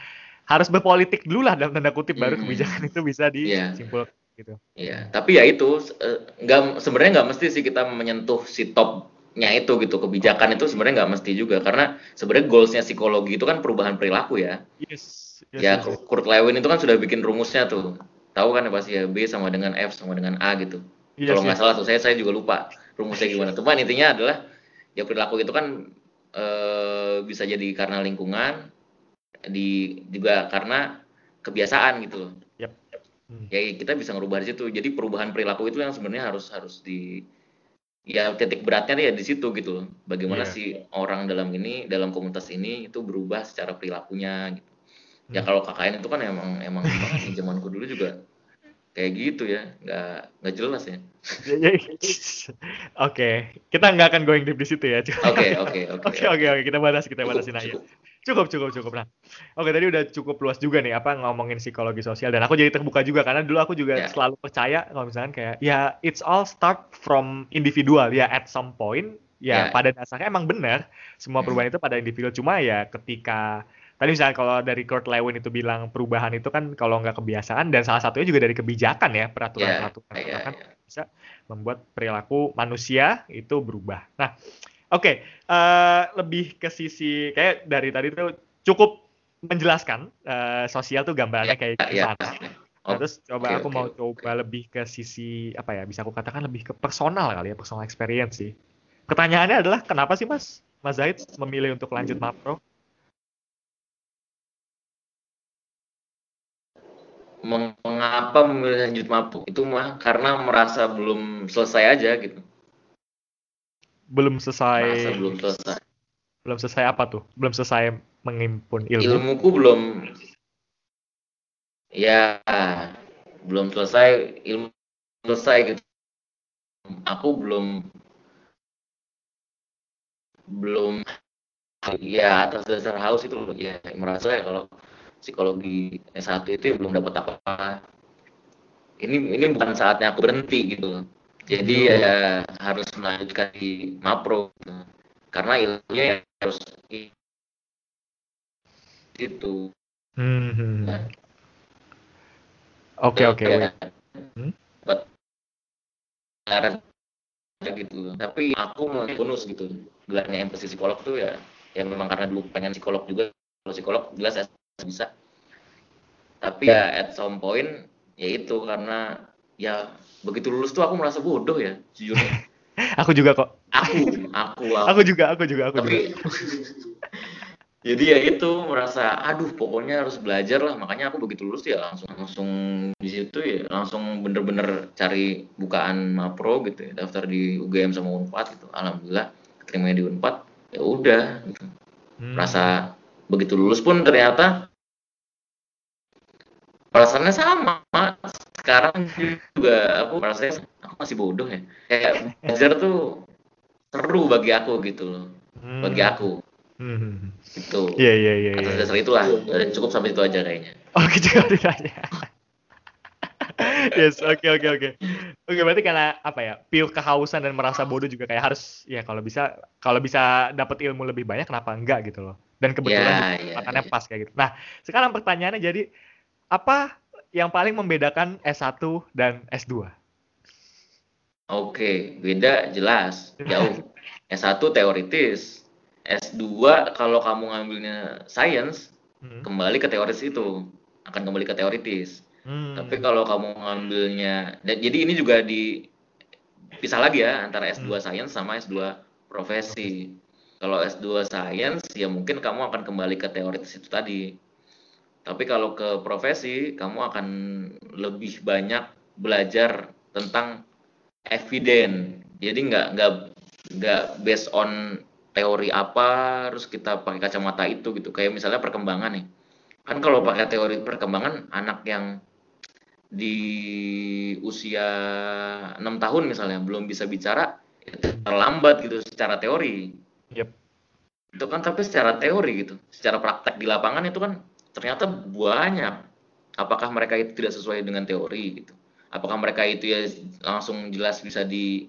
harus berpolitik dulu lah dalam tanda kutip baru kebijakan itu bisa iya. disimpulkan gitu. Iya, tapi ya itu eh, nggak sebenarnya nggak mesti sih kita menyentuh si topnya itu gitu kebijakan itu sebenarnya nggak mesti juga karena sebenarnya goalsnya psikologi itu kan perubahan perilaku ya. Yes. yes ya yes, Kurt Lewin itu kan sudah bikin rumusnya tuh, tahu kan ya pasti ya B sama dengan F sama dengan A gitu. Yes, Kalau nggak yes. salah tuh saya saya juga lupa rumusnya gimana. Cuman intinya adalah ya perilaku itu kan e, bisa jadi karena lingkungan, di juga karena kebiasaan gitu loh hmm. ya kita bisa ngerubah di situ jadi perubahan perilaku itu yang sebenarnya harus harus di ya titik beratnya ya di situ gitu bagaimana yeah. si orang dalam ini dalam komunitas ini itu berubah secara perilakunya gitu ya hmm. ya kalau KKN itu kan emang emang [LAUGHS] di zamanku dulu juga kayak gitu ya nggak nggak jelas ya, oke kita nggak akan going deep di situ ya. Oke [LAUGHS] oke oke oke oke. kita bahas kita bahasin aja. Cukup, cukup, cukup. Nah, oke tadi udah cukup luas juga nih apa ngomongin psikologi sosial. Dan aku jadi terbuka juga karena dulu aku juga yeah. selalu percaya kalau misalkan kayak ya it's all start from individual. Ya at some point ya yeah. pada dasarnya emang benar. Semua perubahan itu pada individu cuma ya ketika tadi misalnya kalau dari Kurt Lewin itu bilang perubahan itu kan kalau nggak kebiasaan dan salah satunya juga dari kebijakan ya peraturan-peraturan yeah, yeah, kan yeah. bisa membuat perilaku manusia itu berubah. Nah, Oke, okay, uh, eh, lebih ke sisi kayak dari tadi tuh cukup menjelaskan uh, sosial tuh gambarnya kayak ya, gimana. Ya. Oh, terus coba okay, aku okay, mau okay. coba lebih ke sisi apa ya? Bisa aku katakan lebih ke personal kali ya, personal experience sih. Pertanyaannya adalah kenapa sih Mas Mas Zaid memilih untuk lanjut Mapro? Mengapa memilih lanjut Mapro? Itu mah karena merasa belum selesai aja gitu. Belum selesai. Masa belum selesai. Belum selesai apa tuh? Belum selesai mengimpun ilmu? Ilmuku belum. Ya belum selesai. Ilmu selesai gitu. Aku belum belum ya atas dasar haus itu ya merasa ya kalau psikologi S1 itu belum dapat apa-apa. Ini ini bukan saatnya aku berhenti gitu. Jadi ya harus melanjutkan di mapro gitu. karena ilmunya ya harus itu. Hmm. nah. oke oke ya, hmm? gitu. Tapi aku mau bonus gitu. Gelarnya empati psikolog tuh ya ya memang karena dulu pengen psikolog juga. Kalau psikolog jelas ya bisa. Tapi ya. at some point ya itu karena ya begitu lulus tuh aku merasa bodoh ya jujurnya [LAUGHS] aku juga kok. Aku aku [LAUGHS] aku, aku juga aku juga aku Tapi, juga. [LAUGHS] Jadi ya itu merasa aduh pokoknya harus belajar lah. Makanya aku begitu lulus ya langsung langsung di situ ya langsung bener-bener cari bukaan mapro gitu ya daftar di UGM sama Unpad gitu. Alhamdulillah terima di Unpad ya udah gitu. hmm. rasa begitu lulus pun ternyata perasaannya sama. Sekarang juga aku merasa aku masih bodoh ya. Kayak belajar tuh seru bagi aku gitu loh. Hmm. bagi aku. Hmm. gitu. Iya iya iya atas iya. dasar itulah. Cukup sampai itu aja kayaknya. Oh gitu aja. [LAUGHS] Yes oke okay, oke okay, oke. Okay. oke berarti karena apa ya pil kehausan dan merasa bodoh juga kayak harus ya kalau bisa kalau bisa dapat ilmu lebih banyak kenapa enggak gitu loh. Dan kebetulan yeah, yeah, yeah. pas kayak gitu. Nah sekarang pertanyaannya jadi apa yang paling membedakan S1 dan S2? Oke, beda jelas, [LAUGHS] jauh. S1 teoritis, S2 kalau kamu ngambilnya science, hmm. kembali ke teoritis itu, akan kembali ke teoritis. Hmm. Tapi kalau kamu ngambilnya, dan jadi ini juga di pisah lagi ya antara S2 hmm. science sama S2 profesi. Kalau S2 science ya mungkin kamu akan kembali ke teoritis itu tadi tapi kalau ke profesi, kamu akan lebih banyak belajar tentang eviden. Jadi nggak nggak nggak based on teori apa terus kita pakai kacamata itu gitu kayak misalnya perkembangan nih kan kalau pakai teori perkembangan anak yang di usia enam tahun misalnya belum bisa bicara itu terlambat gitu secara teori Yep. itu kan tapi secara teori gitu secara praktek di lapangan itu kan ternyata banyak. Apakah mereka itu tidak sesuai dengan teori gitu? Apakah mereka itu ya langsung jelas bisa di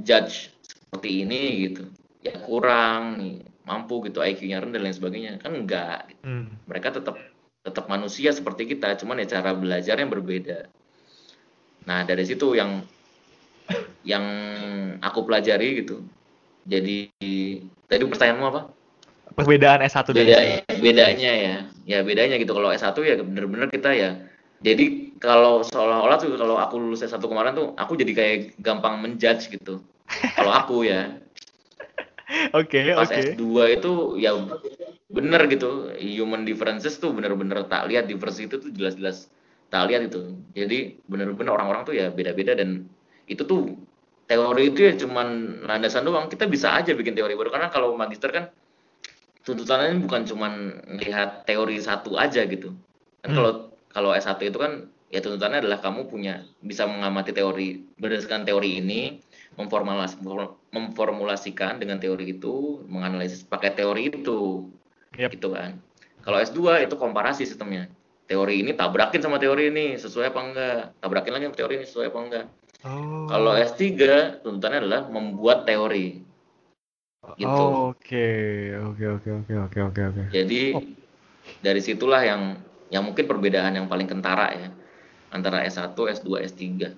judge seperti ini gitu? Ya kurang nih mampu gitu. IQ-nya rendah dan lain sebagainya. Kan enggak gitu. Hmm. mereka tetap tetap manusia seperti kita cuman ya cara belajarnya berbeda. Nah dari situ yang yang aku pelajari gitu. Jadi tadi pertanyaanmu apa Perbedaan S1 dan beda S2. ya, bedanya ya. Ya bedanya gitu. Kalau S1 ya bener-bener kita ya. Jadi kalau seolah-olah tuh kalau aku lulus S1 kemarin tuh aku jadi kayak gampang menjudge gitu. Kalau aku ya. [LAUGHS] Oke, pas oke. S2 itu ya bener gitu. Human differences tuh bener-bener tak lihat. Diversity itu tuh jelas-jelas tak lihat itu. Jadi bener-bener orang-orang tuh ya beda-beda dan itu tuh teori itu ya cuman landasan doang. Kita bisa aja bikin teori baru. Karena kalau magister kan tuntutannya bukan cuman melihat teori satu aja gitu. Kan Hmm. kalau kalau S1 itu kan ya tuntutannya adalah kamu punya bisa mengamati teori berdasarkan teori ini memformulas- memformulasikan dengan teori itu menganalisis pakai teori itu. Yap. gitu kan. Kalau S2 itu komparasi sistemnya. Teori ini tabrakin sama teori ini sesuai apa enggak? Tabrakin lagi sama teori ini sesuai apa enggak? Oh. kalau S3 tuntutannya adalah membuat teori gitu. Oh, Oke, oke, oke, oke, oke, oke, oke. Jadi Oh. dari situlah yang yang mungkin perbedaan yang paling kentara ya antara S1, S2, S3.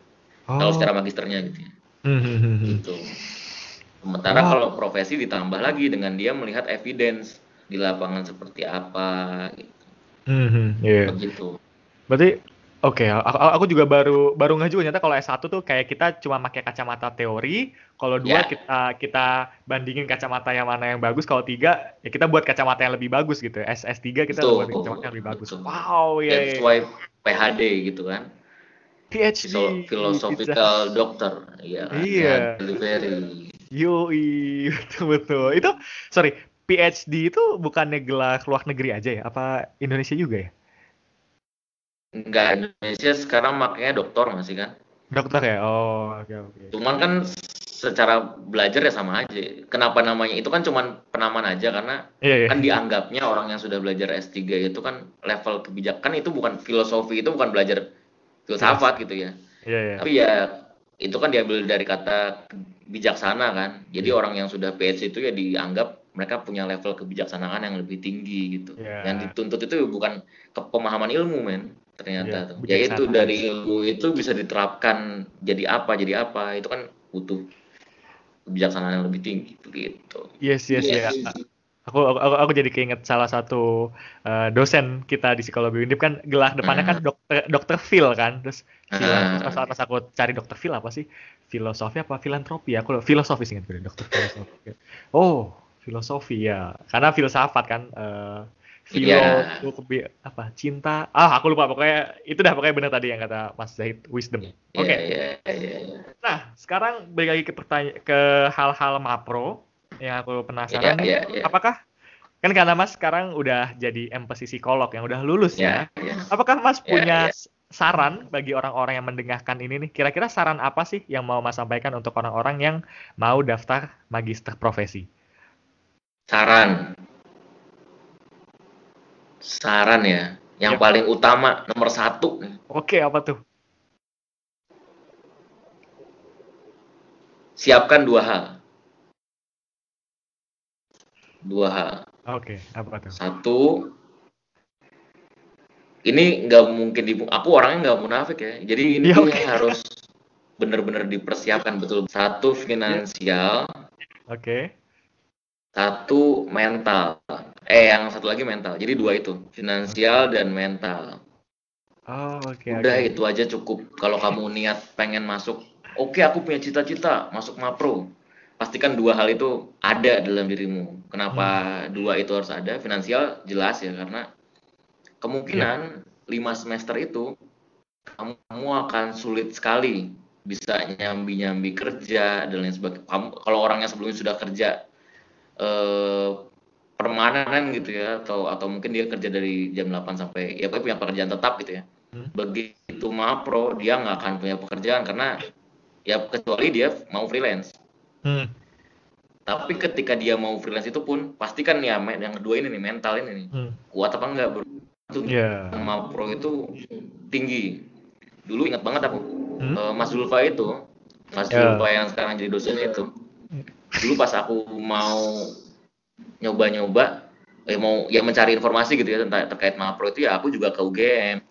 Kalau Oh. secara magisternya gitu ya. Hmm. Gitu. Sementara Wow. kalau profesi ditambah lagi dengan dia melihat evidence di lapangan seperti apa gitu. Hmm, hmm, iya. Begitu. Berarti oke, aku, aku juga baru baru nggak juga ternyata kalau S1 tuh kayak kita cuma pakai kacamata teori, kalau dua Ya. kita kita bandingin kacamata yang mana yang bagus, kalau tiga ya kita buat kacamata yang lebih bagus gitu. S S3 kita Betul. buat kacamata yang lebih bagus. Betul. Wow, ya. That's why PhD gitu kan. PhD. Philo- Philosophical [LAUGHS] doctor. Ya, Iya. delivery. Yoi, [LAUGHS] betul betul. Itu sorry, PhD itu bukannya gelar luar negeri aja ya? Apa Indonesia juga ya? Enggak Indonesia sekarang makanya doktor masih kan. Dokter ya? Oh, oke oke. Cuman kan secara belajar ya sama aja. Kenapa namanya itu kan cuman penamaan aja karena Iya iya. kan dianggapnya orang yang sudah belajar S3 itu kan level kebijakan itu bukan filosofi itu bukan belajar filsafat gitu ya. Iya iya. Tapi ya itu kan diambil dari kata bijaksana kan. Jadi Iya. orang yang sudah PhD itu ya dianggap mereka punya level kebijaksanaan yang lebih tinggi gitu. Iya. Yang dituntut itu bukan kepemahaman ilmu men ternyata Iya, tuh. Ya itu dari ilmu itu bisa diterapkan jadi apa jadi apa itu kan butuh kebijaksanaan yang lebih tinggi begitu. Yes yes ya. Aku, aku aku aku jadi keinget salah satu eh, dosen kita di psikologi Undip kan gelar depannya kan Hmm. dokter dokter Phil kan. Terus Ah. terus pas aku cari dokter Phil apa sih? Filosofi apa filantropi? Aku filosofi sih dokter filosofi. Oh, filosofi ya. Karena filsafat kan eh filo Iya. itu kebi- apa cinta ah aku lupa pokoknya itu dah pokoknya benar tadi yang kata Mas Zahid wisdom oke Iya, iya, iya, iya. nah sekarang balik lagi ke pertanyaan ke hal-hal mapro yang aku penasaran Iya, nih iya, iya. apakah kan karena Mas sekarang udah jadi empati psikolog yang udah lulus ya Ya, ya. apakah Mas Iya, punya iya. s- saran bagi orang-orang yang mendengarkan ini nih kira-kira saran apa sih yang mau Mas sampaikan untuk orang-orang yang mau daftar magister profesi Saran. Saran ya. Yang Yap. paling utama nomor satu oke apa tuh Siapkan dua hal. Dua hal. oke apa tuh Satu, ini nggak mungkin di aku orangnya nggak munafik ya. Jadi ini Ya, oke. harus benar-benar dipersiapkan betul. Satu finansial, oke satu mental. Eh, yang satu lagi mental. Jadi dua itu, finansial dan mental. oh oke Udah oke itu aja cukup. Kalau kamu niat pengen masuk, oke aku punya cita-cita masuk Mapro. Pastikan dua hal itu ada dalam dirimu. Kenapa dua itu harus ada? Finansial jelas ya karena kemungkinan lima semester itu kamu, akan sulit sekali bisa nyambi-nyambi kerja dan lain sebagainya. Kamu kalau orang yang sebelumnya sudah kerja eh, permanen gitu ya atau atau mungkin dia kerja dari jam 8 sampai ya punya pekerjaan tetap gitu ya. Hmm. Begitu mapro dia nggak akan punya pekerjaan karena ya kecuali dia mau freelance. Hmm. Tapi ketika dia mau freelance itu pun pasti kan ya yang kedua ini nih mental ini nih Hmm. kuat apa enggak bro? Itu Ya. mapro itu tinggi. Dulu ingat banget aku Hmm. eh, Mas Zulfa itu Mas Ya. Zulfa yang sekarang jadi dosen itu dulu pas aku mau nyoba-nyoba eh mau ya mencari informasi gitu ya tentang terkait Mapro itu ya aku juga ke UGM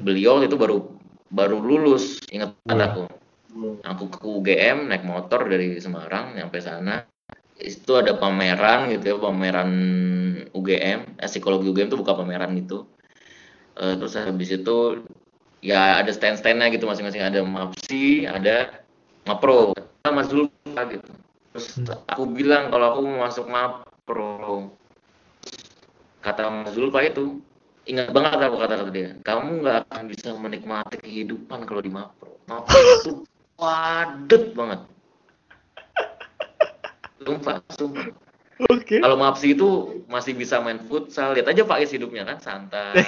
beliau itu baru baru lulus ingat Wah. aku. Aku ke UGM naik motor dari Semarang nyampe sana. Itu ada pameran gitu ya pameran UGM eh, psikologi UGM tuh buka pameran gitu. Eh, terus habis itu ya ada stand-standnya gitu masing-masing. Ada Mapsi ada Mapro. Mas Zulfa gitu. Terus aku bilang kalau aku mau masuk Mapro kata Mas Zulfa itu ingat banget aku kata-kata dia. Kamu nggak akan bisa menikmati kehidupan kalau di Mapro. Mapro itu padet banget. Sumpah sumpah. Oke. kalau Mapsi itu masih bisa main futsal. Lihat aja Faiz hidupnya kan? Santai.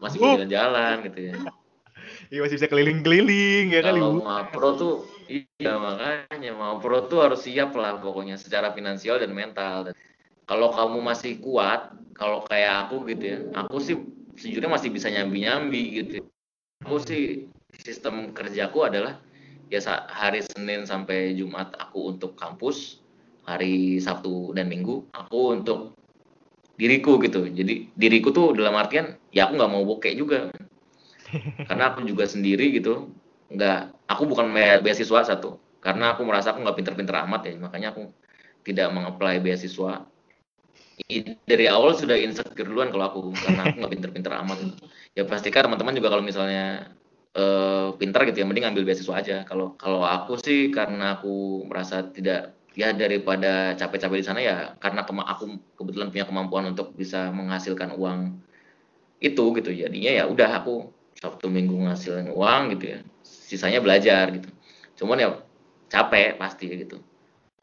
Masih bisa jalan-jalan gitu ya. Iya masih bisa keliling-keliling ya kali kalau. Mapro tuh iya makanya. Mapro tuh harus siap lah pokoknya secara finansial dan mental. Dan kalau kamu masih kuat kalau kayak aku gitu ya aku sih sejujurnya masih bisa nyambi-nyambi gitu. Aku sih sistem kerjaku adalah ya hari Senin sampai Jumat aku untuk kampus hari Sabtu dan Minggu aku untuk diriku gitu. Jadi diriku tuh dalam artian ya aku nggak mau bokeh juga [LAUGHS] karena aku juga sendiri gitu nggak aku bukan be- beasiswa satu karena aku merasa aku nggak pinter-pinter amat ya. Makanya aku tidak mengapply beasiswa. Dari awal sudah insecure duluan kalau aku karena aku nggak pinter-pinter amat. Ya pastikan teman-teman juga kalau misalnya eh, pinter gitu ya mending ambil beasiswa aja. Kalau kalau aku sih karena aku merasa tidak ya daripada capek-capek di sana ya karena aku kebetulan punya kemampuan untuk bisa menghasilkan uang itu gitu. Jadinya ya udah aku Sabtu Minggu ngasilin uang gitu ya sisanya belajar gitu. Cuman ya capek pasti gitu.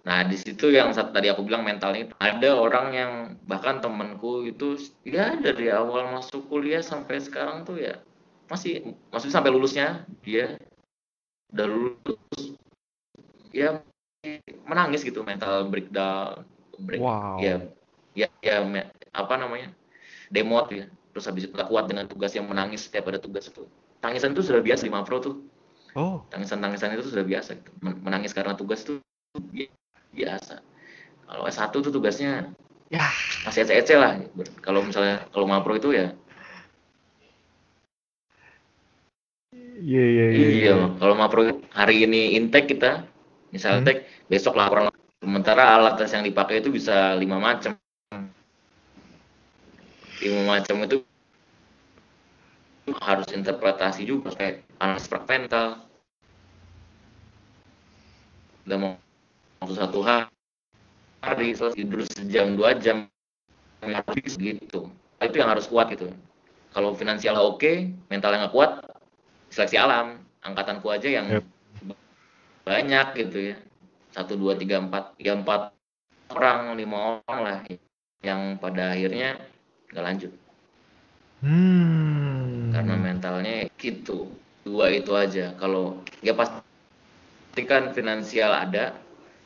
Nah di situ yang saat tadi aku bilang mentalnya itu ada orang yang bahkan temanku itu ya dari awal masuk kuliah sampai sekarang tuh ya masih maksudnya sampai lulusnya dia udah lulus ya menangis gitu mental breakdown break Wow. ya ya ya me- apa namanya demot ya. Terus habis itu kuat dengan tugas yang menangis setiap ada tugas itu. Tangisan itu sudah biasa di Mapro tuh Oh. tangisan-tangisan itu sudah biasa gitu. Men- menangis karena tugas tuh bi- biasa kalau S1 tuh tugasnya Ya. masih ece-ece lah kalau misalnya kalau Mapro itu ya Iya iya iya. iya kalau Mapro hari ini intake kita misalnya Hmm. intake besok laporan sementara alat tes yang dipakai itu bisa lima macam lima macam itu harus interpretasi juga kayak analisis fragmental udah mau waktu satu hari selesai tidur sejam dua jam habis gitu. Itu yang harus kuat gitu. Kalau finansial oke mentalnya nggak kuat seleksi alam. Angkatanku aja yang Yep. banyak gitu ya. Satu dua tiga empat. Ya empat orang lima orang lah yang pada akhirnya nggak lanjut. Hmm. Karena mentalnya gitu. Dua itu aja. Kalau ya pastikan finansial ada.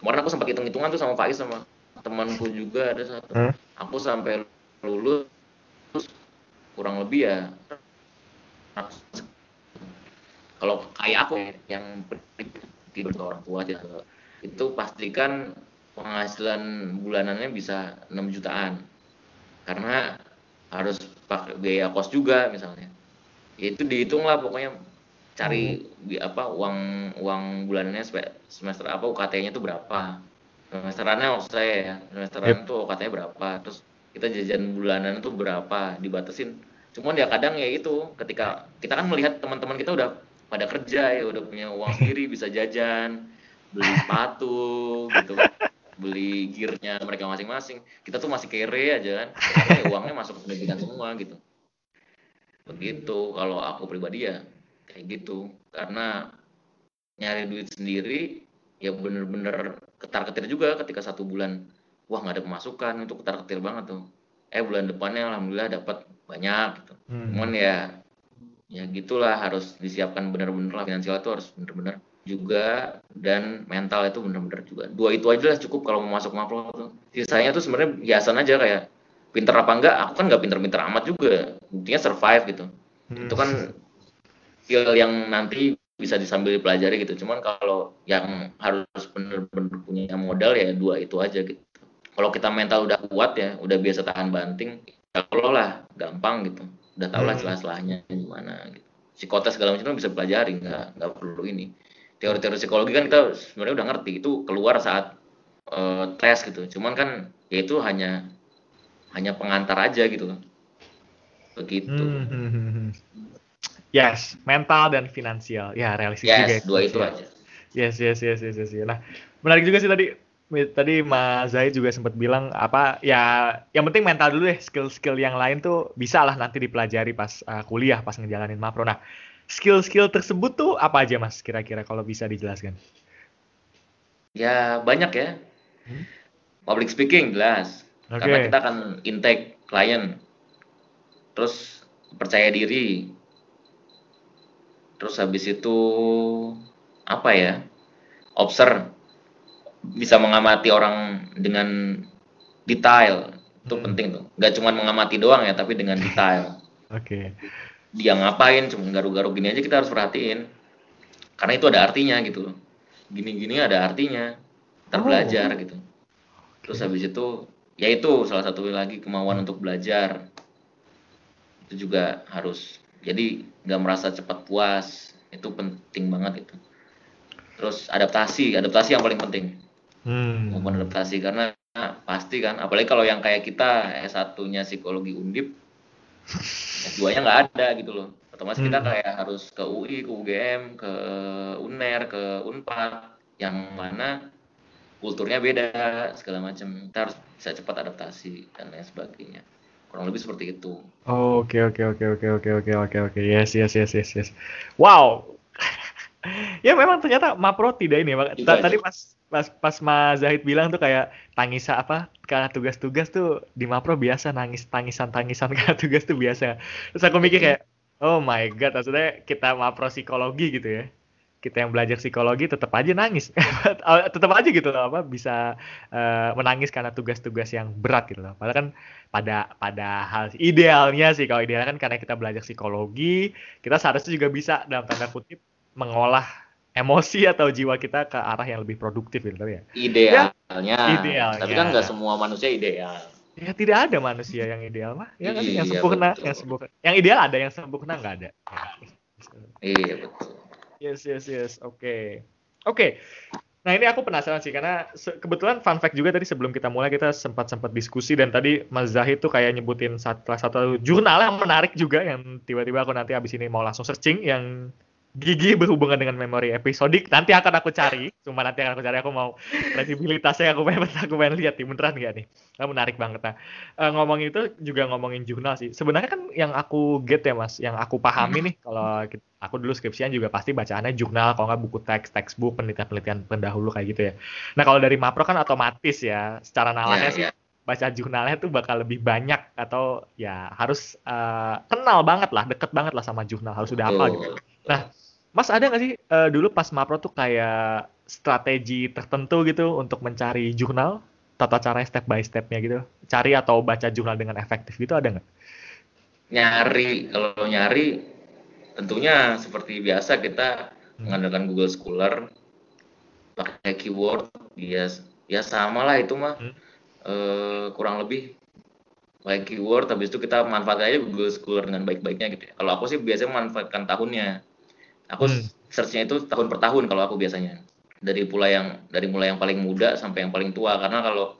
Kemarin aku sempat hitung hitungan tuh sama Faiz sama temanku juga ada satu. Hmm. aku sampai lulus kurang lebih ya. Kalau kayak aku yang tidur ke orang tua aja. Itu pastikan penghasilan bulanannya bisa 6 jutaan. Karena harus pakai biaya kos juga misalnya. ya itu dihitung lah pokoknya. Cari bi- apa uang uang bulanannya semester apa UKT-nya tuh berapa. Semesterannya maksud saya ya semesteran tuh UKT-nya berapa. Terus kita jajan bulanan tuh berapa dibatasin. Cuman ya kadang ya itu ketika kita kan melihat teman-teman kita udah pada kerja ya udah punya uang sendiri bisa jajan beli sepatu gitu beli gearnya mereka masing-masing. Kita tuh masih kere aja kan. Ya uangnya masuk ke pendidikan semua gitu begitu. Kalau aku pribadi ya kayak gitu. Karena nyari duit sendiri ya bener-bener ketar-ketir juga ketika satu bulan wah nggak ada pemasukan untuk ketar-ketir banget tuh. Eh bulan depannya alhamdulillah dapat banyak gitu. Hmm. cuman ya ya gitulah harus disiapkan bener-bener lah. Finansial itu harus bener-bener juga dan mental itu bener-bener juga. Dua itu aja lah cukup kalau mau masuk mapro tuh. Sisanya tuh sebenarnya biasa aja kayak pinter apa enggak aku kan nggak pinter-pinter amat juga intinya survive gitu hmm. itu kan skill yang nanti bisa disambil dipelajari gitu. Cuman kalau yang harus bener-bener punya modal ya dua itu aja gitu. Kalau kita mental udah kuat ya, udah biasa tahan banting, ya kalau lah gampang gitu. Udah tau lah hmm. celah-celahnya gimana gitu. Psikotes segala macam bisa pelajari, nggak nggak perlu ini. Teori-teori psikologi kan kita sebenarnya udah ngerti itu keluar saat uh, tes gitu. Cuman kan ya itu hanya hanya pengantar aja gitu Begitu. Hmm. hmm, hmm, hmm. Yes, mental dan finansial. Ya, realistis yes, juga. Yes, dua itu aja. Yes, yes, yes, yes, yes. Nah, menarik juga sih tadi tadi Mas Zaid juga sempat bilang apa ya yang penting mental dulu deh skill-skill yang lain tuh bisa lah nanti dipelajari pas uh, kuliah pas ngejalanin mapro nah skill-skill tersebut tuh apa aja Mas kira-kira kalau bisa dijelaskan ya banyak ya hmm? public speaking jelas okay. karena kita akan intake klien terus percaya diri. Terus habis itu apa ya observe bisa mengamati orang dengan detail. Itu hmm. penting tuh. Nggak cuma mengamati doang ya tapi dengan detail. [LAUGHS] Oke. Okay. dia ngapain cuma garuk-garuk gini aja kita harus perhatiin. Karena itu ada artinya gitu gini-gini ada artinya. Kita oh. gitu. Terus habis itu ya itu salah satu lagi kemauan untuk belajar. Itu juga harus. Jadi nggak merasa cepat puas. Itu penting banget itu. Terus adaptasi. Adaptasi yang paling penting. Hmm. adaptasi. Karena pasti kan apalagi kalau yang kayak kita S1 nya psikologi undip S2 nya nggak ada gitu loh. Otomatis hmm. kita kayak harus ke UI ke UGM ke UNER ke Unpad yang mana kulturnya beda segala macam kita harus bisa cepat adaptasi dan lain sebagainya kurang lebih seperti itu. Oke oke oke oke oke oke oke oke yes yes yes yes yes. Wow. [LAUGHS] ya memang ternyata Mapro tidak ini. Tadi pas pas pas Mas Zahid bilang tuh kayak tangis apa karena tugas-tugas tuh di Mapro biasa nangis tangisan tangisan [LAUGHS] karena tugas tuh biasa. Terus aku mikir kayak oh my god maksudnya kita Mapro psikologi gitu ya kita yang belajar psikologi tetap aja nangis. [LAUGHS] Tetap aja gitu loh apa bisa uh, menangis karena tugas-tugas yang berat gitu loh. Padahal kan pada pada hal idealnya sih kalau idealnya kan karena kita belajar psikologi kita seharusnya juga bisa dalam tanda kutip mengolah emosi atau jiwa kita ke arah yang lebih produktif gitu ya. Idealnya. Ya, idealnya. Tapi kan nggak semua manusia ideal. Ya tidak ada manusia yang ideal mah. Ya kan yang iya, sempurna betul. yang sempurna. Yang ideal ada yang sempurna nggak ada. Iya betul Yes, yes, yes. Oke. Okay. Oke. Okay. Nah ini aku penasaran sih karena kebetulan fun fact juga tadi sebelum kita mulai kita sempat sempat diskusi dan tadi Mas Zahid tuh kayak nyebutin satu, satu jurnal yang menarik juga yang tiba-tiba aku nanti abis ini mau langsung searching yang gigi berhubungan dengan memori episodik. Nanti akan aku cari. Cuma nanti akan aku cari. Aku mau kredibilitasnya aku pengen aku pengen lihat nih. Beneran gak nih? Nah, menarik banget nah uh, ngomongin itu juga ngomongin jurnal sih. Sebenarnya kan yang aku get ya mas yang aku pahami hmm. nih kalau aku dulu skripsian juga pasti bacaannya jurnal kalau nggak buku teks textbook penelitian-penelitian pendahulu kayak gitu ya. Nah kalau dari mapro kan otomatis ya secara nalarnya yeah, sih yeah baca jurnalnya tuh bakal lebih banyak atau ya harus uh, kenal banget lah, deket banget lah sama jurnal, harus udah apa gitu. Nah, Mas ada nggak sih uh, dulu pas Mapro tuh kayak strategi tertentu gitu untuk mencari jurnal, tata cara step by stepnya gitu, cari atau baca jurnal dengan efektif gitu ada nggak? Nyari, kalau nyari tentunya seperti biasa kita hmm. mengandalkan Google Scholar, pakai keyword, ya ya sama lah itu mah hmm. uh, kurang lebih pakai keyword, habis itu kita manfaatkan aja Google Scholar dengan baik-baiknya gitu. Ya. Kalau aku sih biasanya memanfaatkan tahunnya Aku hmm. searchnya itu tahun per tahun kalau aku biasanya. Dari mulai yang dari mulai yang paling muda sampai yang paling tua karena kalau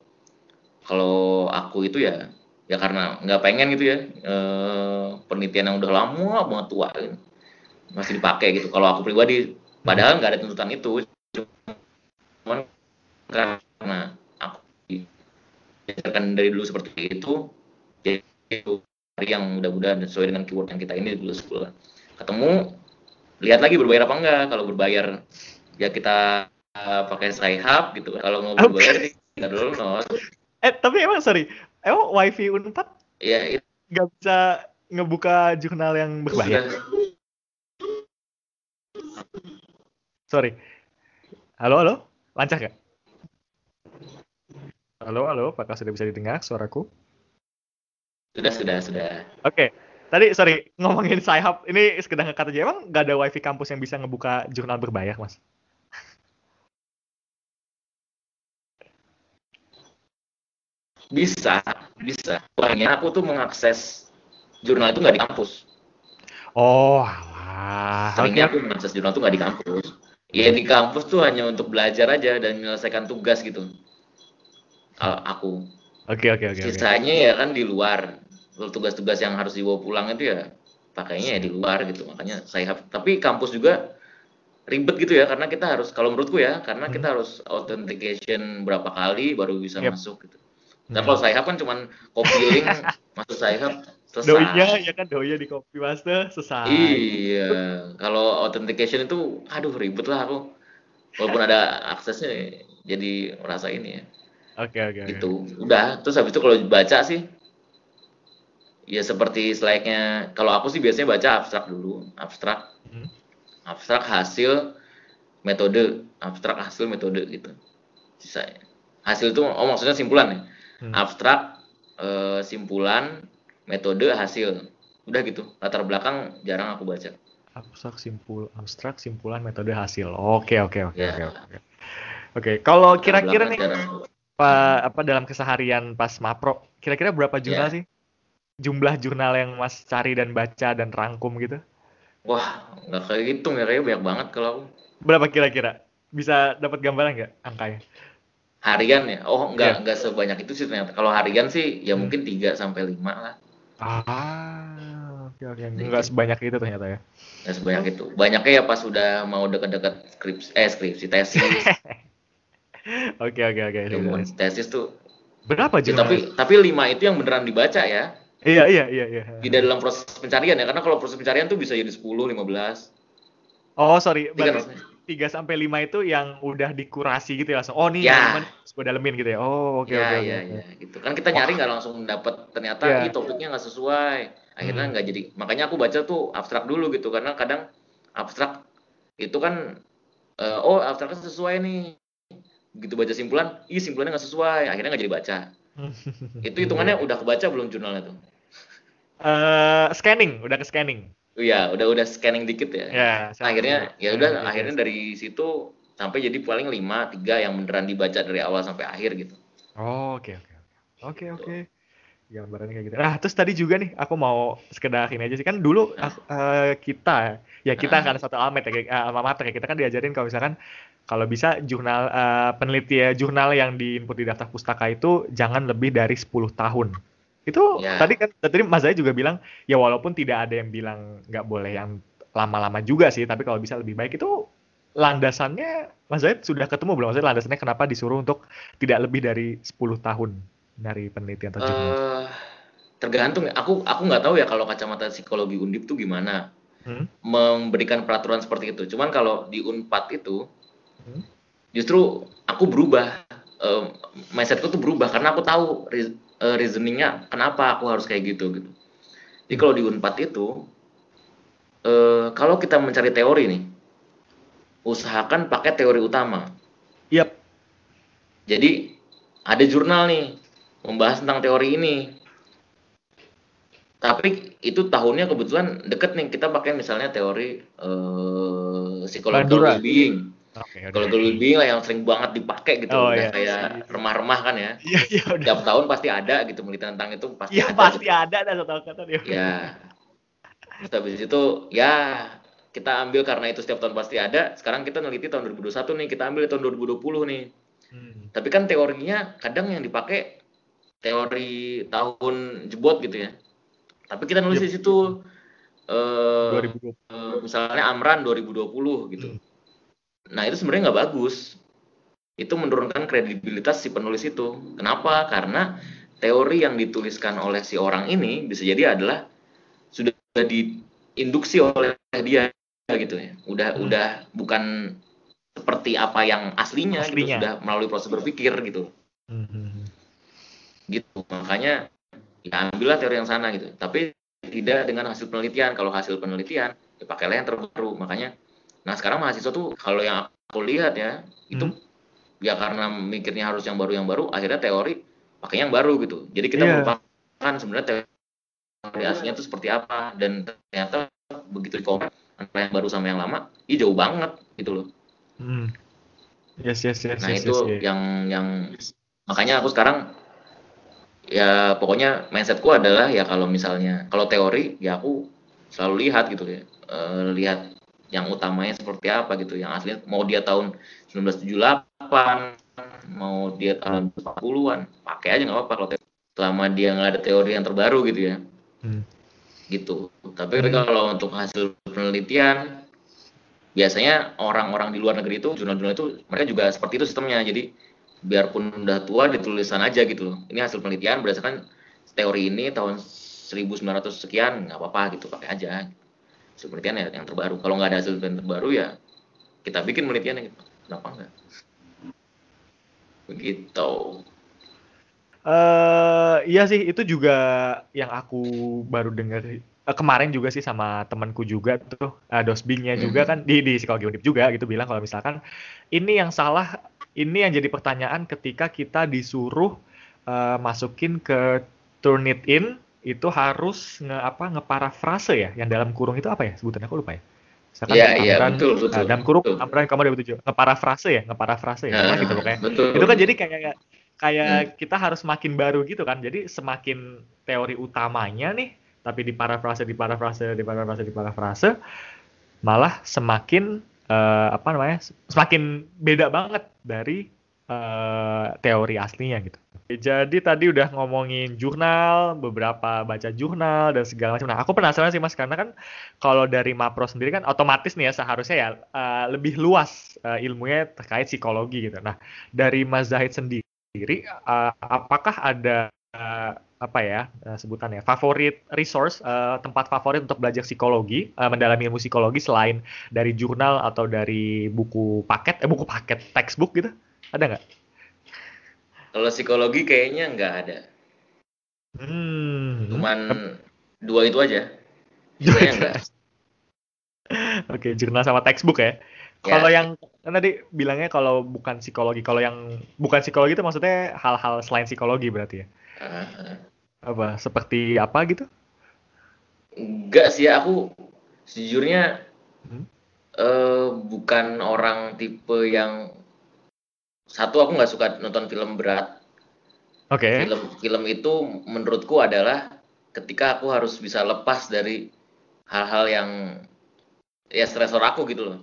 kalau aku itu ya ya karena nggak pengen gitu ya e, penelitian yang udah lama banget tua gitu. masih dipakai gitu. Kalau aku pribadi padahal nggak ada tuntutan itu cuman karena aku akan dari dulu seperti itu jadi itu yang mudah-mudahan sesuai dengan keyword yang kita ini dulu sekolah ketemu lihat lagi berbayar apa enggak kalau berbayar ya kita pakai sayhap gitu. Kalau mau berbayar okay. tinggal dulu no. Eh tapi emang sorry, emang wifi Unpad ya itu nggak bisa ngebuka jurnal yang berbayar? Sorry. Halo, halo? Lancar nggak? Halo, halo, apakah sudah bisa didengar suaraku? Sudah, sudah, sudah. Oke. Okay. Tadi, sorry, ngomongin Sci-Hub, ini sekedar ngekata aja. Emang nggak ada wifi kampus yang bisa ngebuka jurnal berbayar, Mas? Bisa, bisa. Soalnya aku tuh mengakses jurnal itu nggak di kampus. Oh, alah. Seringnya okay. aku mengakses jurnal itu nggak di kampus. Ya di kampus tuh hanya untuk belajar aja dan menyelesaikan tugas gitu. Aku. Oke, okay, oke, okay, oke. Okay, Sisanya okay. ya kan di luar. Tugas-tugas yang harus dibawa pulang itu ya pakainya ya di luar gitu. Makanya saya tapi kampus juga ribet gitu ya karena kita harus kalau menurutku ya karena hmm. kita harus authentication berapa kali baru bisa yep. masuk gitu. Nah kalau saya kan cuman copy link [LAUGHS] masuk saya selesai. Doinya ya kan doinya di copy paste selesai. Iya, kalau authentication itu aduh ribet lah aku. Walaupun ada aksesnya jadi merasa ini ya. Oke okay, oke. Okay, itu okay. udah terus habis itu kalau baca sih ya seperti selayaknya kalau aku sih biasanya baca abstrak dulu. Abstrak. Hmm. abstrak hasil metode. Abstrak hasil metode gitu. Sisanya hasil itu oh maksudnya simpulan ya? Hmm. abstrak e, simpulan metode hasil. Udah gitu. Latar belakang jarang aku baca. Abstrak simpul abstrak simpulan metode hasil. Oke oke oke ya. oke oke. Oke kalau kira-kira nih apa apa dalam keseharian pas mapro kira-kira berapa jurnal ya. sih jumlah jurnal yang mas cari dan baca dan rangkum gitu? Wah nggak kayak gitu ya kayaknya banyak banget kalau berapa kira-kira? Bisa dapat gambaran nggak angkanya? Harian ya? Oh nggak yeah. nggak sebanyak itu sih ternyata. Kalau harian sih ya hmm. mungkin 3 sampai lima lah. Ah oke oke. Nggak sebanyak itu ternyata ya? Nggak sebanyak itu. Banyaknya ya pas sudah mau dekat-dekat skripsi eh skripsi tesis. [LAUGHS] Oke oke oke. Tesis tuh. Berapa ya, tapi tapi lima itu yang beneran dibaca ya iya iya iya iya tidak dalam proses pencarian ya karena kalau proses pencarian tuh bisa jadi 10 15 oh sorry tiga sampai lima itu yang udah dikurasi gitu ya langsung. Oh nih ya. teman gue dalemin gitu ya. Oh oke okay, ya, oke. Okay, ya, okay. ya, gitu. Kan kita nyari nggak langsung dapat ternyata ya. ini topiknya nggak sesuai. Akhirnya hmm. nggak hmm. jadi. Makanya aku baca tuh abstrak dulu gitu karena kadang abstrak itu kan uh, oh abstraknya sesuai nih. Begitu baca simpulan, ih simpulannya nggak sesuai. Akhirnya nggak jadi baca. [LAUGHS] itu hitungannya udah kebaca belum jurnalnya tuh? Uh, scanning, udah ke scanning. Iya, udah udah scanning dikit ya. Ya. akhirnya ya udah akhirnya dari situ sampai jadi paling lima tiga yang beneran dibaca dari awal sampai akhir gitu. Oh, oke oke oke. Oke oke. Gambarannya kayak gitu. Nah, terus tadi juga nih aku mau sekedar ini aja sih kan dulu nah. uh, kita ya kita nah. kan satu almet ya uh, alma mater ya kita kan diajarin kalau misalkan kalau bisa jurnal uh, penelitian jurnal yang diinput di daftar pustaka itu jangan lebih dari 10 tahun. Itu ya. tadi kan tadi Mas Zai juga bilang ya walaupun tidak ada yang bilang nggak boleh yang lama-lama juga sih, tapi kalau bisa lebih baik itu landasannya Mas Zaid sudah ketemu belum? Maksudnya landasannya kenapa disuruh untuk tidak lebih dari 10 tahun dari penelitian atau uh, tergantung ya. Aku aku nggak tahu ya kalau kacamata psikologi Undip tuh gimana. Hmm? Memberikan peraturan seperti itu. Cuman kalau di Unpad itu hmm? justru aku berubah. Uh, mindsetku tuh berubah karena aku tahu uh, reasoningnya kenapa aku harus kayak gitu gitu. Jadi kalau di Unpad itu uh, kalau kita mencari teori nih, usahakan pakai teori utama. Yap. Jadi ada jurnal nih membahas tentang teori ini. Tapi itu tahunnya kebetulan deket nih kita pakai misalnya teori uh, psychological well-being. Okay, Kalau Gulby lah yang sering banget dipakai gitu, oh, udah iya. kayak remah-remah kan ya. Iya, iya. Tiap tahun pasti ada gitu penelitian tentang itu pasti ya, ada. pasti gitu. ada satu kata dia. Ya. Terus habis itu ya kita ambil karena itu setiap tahun pasti ada. Sekarang kita neliti tahun 2021 nih, kita ambil tahun 2020 nih. Hmm. Tapi kan teorinya kadang yang dipakai teori tahun jebot gitu ya. Tapi kita nulis yep. di situ eh, 2020. Uh, misalnya Amran 2020 gitu. Hmm Nah itu sebenarnya nggak bagus. Itu menurunkan kredibilitas si penulis itu. Kenapa? Karena teori yang dituliskan oleh si orang ini bisa jadi adalah sudah diinduksi oleh dia gitu ya. Udah hmm. udah bukan seperti apa yang aslinya, gitu Aslinya. sudah melalui proses berpikir gitu Mhm. gitu makanya ya ambillah teori yang sana gitu tapi tidak dengan hasil penelitian kalau hasil penelitian ya pakailah yang terbaru makanya nah sekarang mahasiswa tuh kalau yang aku lihat ya itu Hmm. ya karena mikirnya harus yang baru yang baru akhirnya teori pakai yang baru gitu jadi kita Iya. melupakan sebenarnya teori aslinya itu seperti apa dan ternyata begitu di antara yang baru sama yang lama ih jauh banget gitu loh Hmm. Yes, yes, yes, Nah yes, itu yes, yes. yang yang makanya aku sekarang ya pokoknya mindsetku adalah ya kalau misalnya kalau teori ya aku selalu lihat gitu ya Eh, lihat yang utamanya seperti apa gitu yang asli mau dia tahun 1978 mau dia tahun 40-an pakai aja nggak apa-apa kalau selama dia nggak ada teori yang terbaru gitu ya. Hmm. gitu. Tapi Hmm. kalau untuk hasil penelitian biasanya orang-orang di luar negeri itu jurnal-jurnal itu mereka juga seperti itu sistemnya. Jadi biarpun udah tua ditulisan aja gitu loh. Ini hasil penelitian berdasarkan teori ini tahun 1900 sekian nggak apa-apa gitu pakai aja hasil penelitian ya yang terbaru. Kalau nggak ada hasil penelitian terbaru ya kita bikin penelitiannya gitu. Kenapa enggak begitu. Eh iya sih itu juga yang aku baru dengar eh, kemarin juga sih sama temanku juga tuh eh, dosbingnya juga Mhm. kan di di psikologi undip juga gitu bilang kalau misalkan ini yang salah ini yang jadi pertanyaan ketika kita disuruh eh, masukin ke turn it in itu harus nge apa ngeparafrase ya yang dalam kurung itu apa ya sebutannya? Aku lupa ya. Misalkan Iya, iya, Amran, betul, nah, betul, dalam kurung betul. Amran kamu 2007 ngeparafrase ya ngeparafrase ya Nah, gitu pokoknya betul. Itu kan jadi kayak kayak Hmm. kita harus makin baru gitu kan. Jadi semakin teori utamanya nih tapi diparafrase diparafrase diparafrase diparafrase malah semakin eh, apa namanya semakin beda banget dari eh, teori aslinya gitu. Jadi tadi udah ngomongin jurnal beberapa baca jurnal dan segala macam. Nah aku penasaran sih mas karena kan kalau dari Mapro sendiri kan otomatis nih ya seharusnya ya eh, lebih luas eh, ilmunya terkait psikologi gitu. Nah dari Mas Zahid sendiri eh, apakah ada eh, apa ya eh, sebutannya favorit resource eh, tempat favorit untuk belajar psikologi eh, mendalami ilmu psikologi selain dari jurnal atau dari buku paket eh buku paket textbook gitu ada nggak? kalau psikologi kayaknya nggak ada Hmm. cuman dua itu aja Sisanya enggak. Oke, jurnal sama textbook ya. Ya. Kalau yang kan tadi bilangnya kalau bukan psikologi, kalau yang bukan psikologi itu maksudnya hal-hal selain psikologi berarti ya? Ah. Apa? Seperti apa gitu? Enggak sih aku sejujurnya Hmm. eh, bukan orang tipe yang satu aku nggak suka nonton film berat. Oke. Film film itu menurutku adalah ketika aku harus bisa lepas dari hal-hal yang ya stresor aku gitu loh.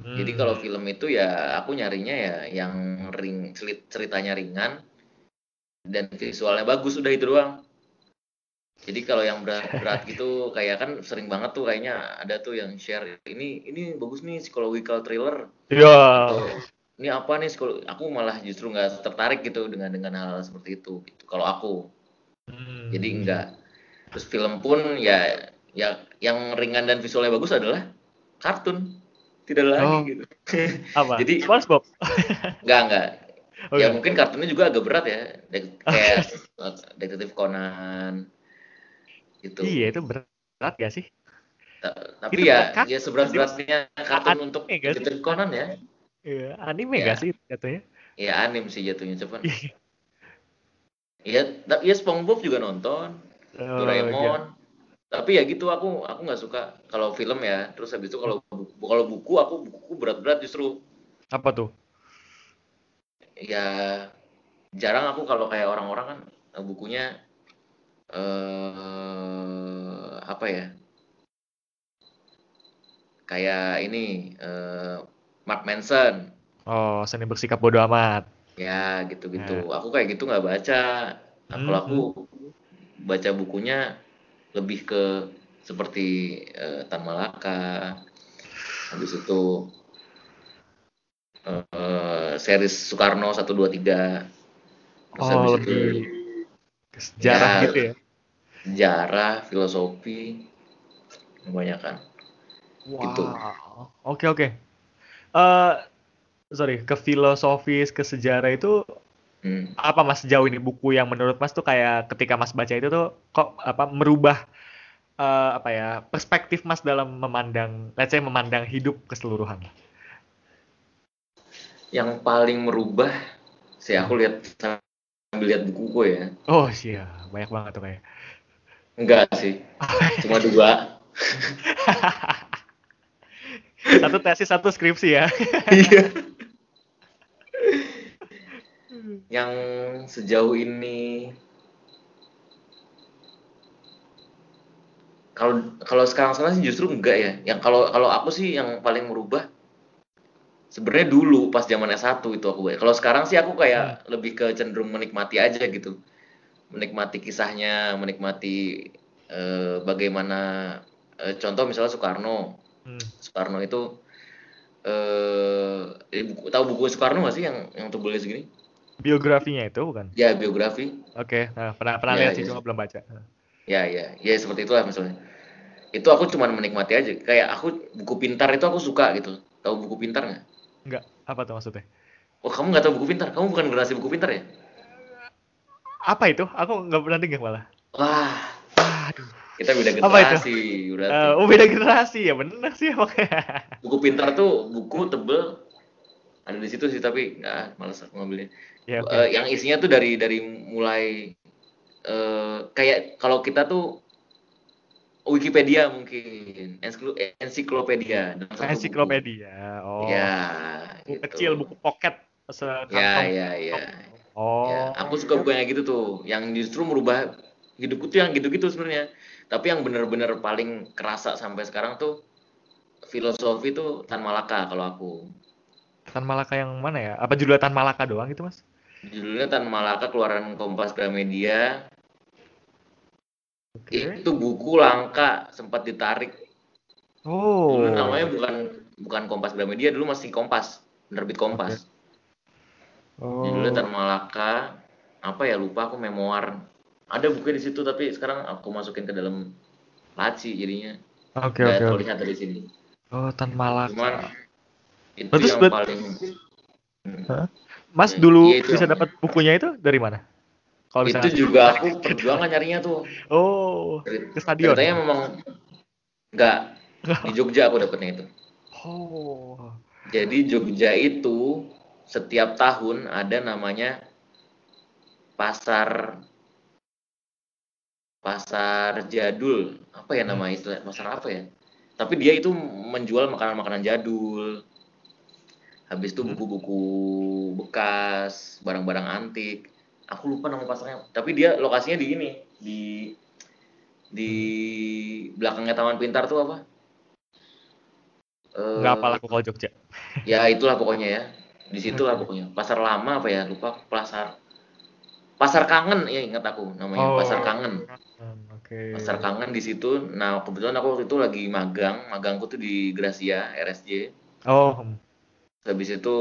Jadi Hmm. kalau film itu ya aku nyarinya ya yang ring cerit- ceritanya ringan dan visualnya bagus udah itu doang. Jadi kalau yang berat-berat gitu kayak kan sering banget tuh kayaknya ada tuh yang share ini ini bagus nih psychological thriller. Ya. Atau, ini apa nih psikolo- aku malah justru nggak tertarik gitu dengan dengan hal, seperti itu gitu. Kalau aku Hmm. jadi enggak. Terus film pun ya ya yang ringan dan visualnya bagus adalah kartun. Tidak lagi Oh. gitu. [LAUGHS] Apa? Jadi- SpongeBob. [LAUGHS] Enggak, enggak. Oke. Ya mungkin kartunnya juga agak berat ya. Dek- [LAUGHS] kayak Detektif Conan gitu. Iya, itu berat gak sih? Ta- Tapi Itu ya, kan- ya seberat-beratnya kartun Anime untuk? Detektif Conan ya. Iya, anime Ya. gak sih jatuhnya? Ya anim sih jatuhnya cuman. Iya. Ya, tapi ya SpongeBob juga nonton, Oh, Doraemon. iya. Tapi ya gitu aku aku nggak suka kalau film ya. Terus habis itu kalau buku, kalau buku aku buku berat-berat justru Apa tuh? ya jarang aku kalau kayak orang-orang kan eh, bukunya eh apa ya kayak ini eh, Mark Manson Oh, seni bersikap bodoh amat. ya gitu-gitu aku kayak gitu nggak baca nah, kalau aku baca bukunya lebih ke seperti eh, Tan Malaka habis itu eh, series Soekarno 1 2 3 terus Oh, habis itu lebih ke sejarah Ya. gitu ya. sejarah, filosofi, kebanyakan. Gitu. Wow. Oke oke. Eh sorry ke filosofis ke sejarah itu Hmm. apa mas sejauh ini buku yang menurut mas tuh kayak ketika mas baca itu tuh kok apa merubah eh, apa ya perspektif mas dalam memandang let's say memandang hidup keseluruhan Yang paling merubah sih aku lihat sambil lihat bukuku ya. oh iya banyak banget tuh kayak Enggak sih. Cuma dua. [LAUGHS] satu tesis satu skripsi ya [LAUGHS] Iya. Yang sejauh ini kalau kalau sekarang-sekarang sih justru enggak ya. Yang kalau kalau aku sih yang paling merubah sebenarnya dulu pas zaman S1 itu aku. Kalau sekarang sih aku kayak lebih ke cenderung menikmati aja gitu. Menikmati kisahnya, menikmati eh, bagaimana eh, contoh misalnya Soekarno. Hmm. Soekarno itu eh eh, buku, tahu buku Soekarno nggak sih yang yang tebelnya segini? biografinya itu bukan Ya biografi. oke nah, pernah pernah Ya, lihat sih ya. cuma belum baca Ya ya ya seperti itulah misalnya. Itu aku cuman menikmati aja. Kayak aku buku pintar itu aku suka gitu. Tahu buku pintar nggak? enggak apa tuh maksudnya Oh kamu nggak tahu buku pintar? Kamu bukan generasi buku pintar ya? apa itu aku nggak pernah dengar malah Wah aduh kita beda generasi berarti. Eh, oh beda generasi. Ya bener sih makanya [LAUGHS] Buku pintar tuh buku tebel ada di situ sih tapi nggak males aku ngambilnya. ya oke. Eh, yang isinya tuh dari dari mulai eh, kayak kalau kita tuh Wikipedia mungkin Ensiklo- ensiklopedia. Ensiklopedia oh. Ya buku gitu. kecil buku pocket ya ya ya. Oh. Ya aku suka buku yang gitu tuh. Yang justru merubah hidupku tuh yang gitu-gitu sebenarnya. Tapi yang bener-bener paling kerasa sampai sekarang tuh filosofi tuh Tan Malaka kalau aku. Tan Malaka yang mana ya? Apa judulnya Tan Malaka doang itu mas? Judulnya Tan Malaka keluaran Kompas Gramedia. Oke. Itu buku langka sempat ditarik. Oh. Dulu namanya bukan bukan Kompas Gramedia dulu masih Kompas penerbit Kompas. Oh. Judulnya Tan Malaka apa ya lupa aku memoir ada bukunya di situ tapi sekarang aku masukin ke dalam laci jadinya. Oke nggak oke oke. terlihat dari sini. Oh Tan Malaka. Cuman itu Berarti yang paling Hmm. Mas Ya, dulu iya, bisa dapat bukunya itu dari mana? Kalau itu juga aku [LAUGHS] perjuangan nyarinya tuh. Oh ke stadion. ceritanya memang nggak. [LAUGHS] Di Jogja aku dapetnya itu. Oh. Jadi Jogja itu setiap tahun ada namanya pasar pasar jadul. Apa ya nama istilah pasar apa ya? Tapi dia itu menjual makanan-makanan jadul. Habis itu Hmm. buku-buku bekas barang-barang antik. Aku lupa nama pasarnya. Tapi dia lokasinya di ini di di belakangnya Taman Pintar tuh apa? Eh, nggak apa aku kalau Jogja. ya itulah pokoknya ya. Di situlah pokoknya. Pasar lama apa ya? Lupa pasar pasar kangen ya ingat aku namanya Oh. pasar kangen. Hmm, oke. Pasar kangen di situ. Nah kebetulan aku waktu itu lagi magang magangku tuh di Gracia RSJ oh. Hmm. habis itu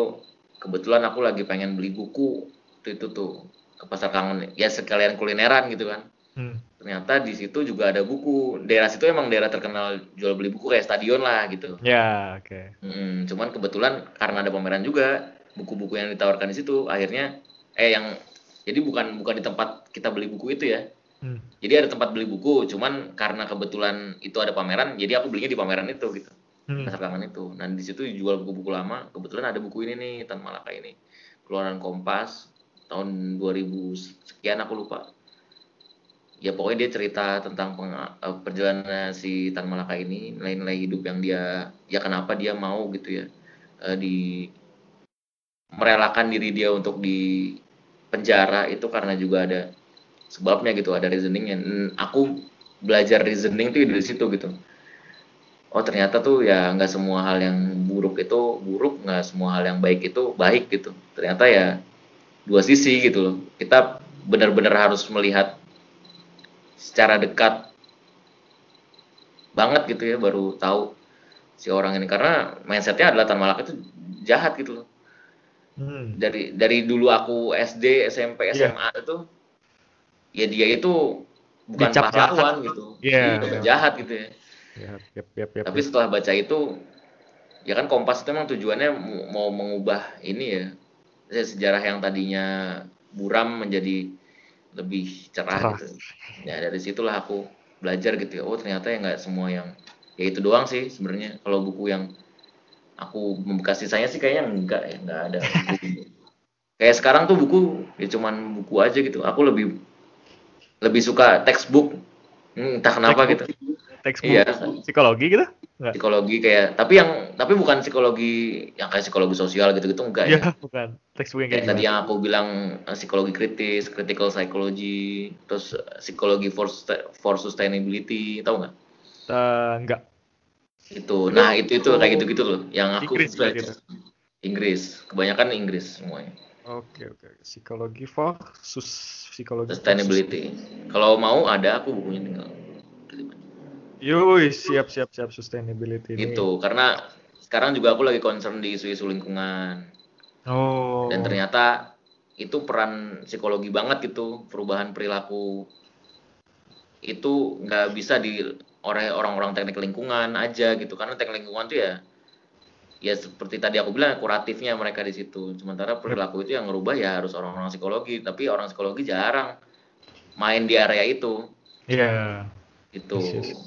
kebetulan aku lagi pengen beli buku waktu itu tuh ke pasar kangen. Ya sekalian kulineran gitu kan. Hmm. ternyata di situ juga ada buku. Daerah situ emang daerah terkenal jual beli buku kayak stadion lah gitu. Ya oke. Mm, cuman kebetulan karena ada pameran juga buku-buku yang ditawarkan di situ akhirnya eh yang jadi bukan bukan di tempat kita beli buku itu ya. Hmm. jadi ada tempat beli buku cuman karena kebetulan itu ada pameran jadi aku belinya di pameran itu gitu. Hmm. pasar kangen itu. Nah di situ dijual buku-buku lama. Kebetulan ada buku ini nih Tan Malaka ini. Keluaran Kompas tahun 2000 sekian aku lupa. Ya pokoknya dia cerita tentang peng- eh, perjalanan si Tan Malaka ini nilai-nilai hidup yang dia ya kenapa dia mau gitu ya eh, di merelakan diri dia untuk di penjara itu karena juga ada sebabnya gitu ada reasoningnya. Hmm, aku belajar reasoning tuh dari situ gitu. Oh ternyata tuh ya nggak semua hal yang buruk itu buruk nggak semua hal yang baik itu baik gitu. Ternyata ya dua sisi gitu loh. Kita benar-benar harus melihat secara dekat banget gitu ya baru tahu si orang ini. Karena mindsetnya adalah Tan Malaka itu jahat gitu loh Hmm. dari dari dulu aku SD SMP Iya. SMA itu ya dia itu bukan Dicap pahlawan gitu Iya. Iya, jahat gitu ya Yap, yap, yap, yap, tapi setelah baca itu ya kan Kompas itu memang tujuannya mau mengubah ini ya sejarah yang tadinya buram menjadi lebih cerah, cerah. gitu. Ya dari situlah aku belajar gitu ya. Oh ternyata ya nggak semua yang ya itu doang sih sebenarnya. Kalau buku yang aku membekas sisanya sih kayaknya enggak ya nggak ada. Kayak sekarang tuh buku ya cuman buku aja gitu. Aku lebih lebih suka textbook. Hmm, entah kenapa textbook. gitu. Textbook iya. psikologi gitu? Enggak. Psikologi kayak tapi yang tapi bukan psikologi yang kayak psikologi sosial gitu-gitu enggak ya. Iya, bukan. Textbook yang kayak, tadi yang aku bilang eh, psikologi kritis, critical psychology, terus psikologi for for sustainability, tahu nggak? Uh, enggak. Itu. Nah, itu itu kayak gitu-gitu loh yang aku Inggris belajar. Inggris, kebanyakan Inggris semuanya. Oke, okay, oke. Okay. Psikologi for sus psikologi sustainability. Kalau mau ada aku bukunya tinggal Yui, siap siap siap sustainability ini. Itu karena sekarang juga aku lagi concern di isu-isu lingkungan. Oh. Dan ternyata itu peran psikologi banget gitu perubahan perilaku itu nggak bisa di orang-orang teknik lingkungan aja gitu. Karena teknik lingkungan tuh ya ya seperti tadi aku bilang kuratifnya mereka di situ. Sementara perilaku itu yang ngerubah ya harus orang-orang psikologi. Tapi orang psikologi jarang main di area itu. Iya. Yeah. itu yes, yes.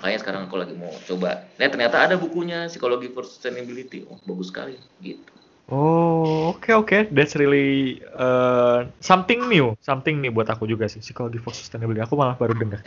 Makanya sekarang aku lagi mau coba. Nah ternyata ada bukunya psikologi for sustainability oh bagus sekali. Gitu Oh, oke okay, oke, okay. that's really uh, something new, something new buat aku juga sih psikologi for sustainability. Aku malah baru dengar.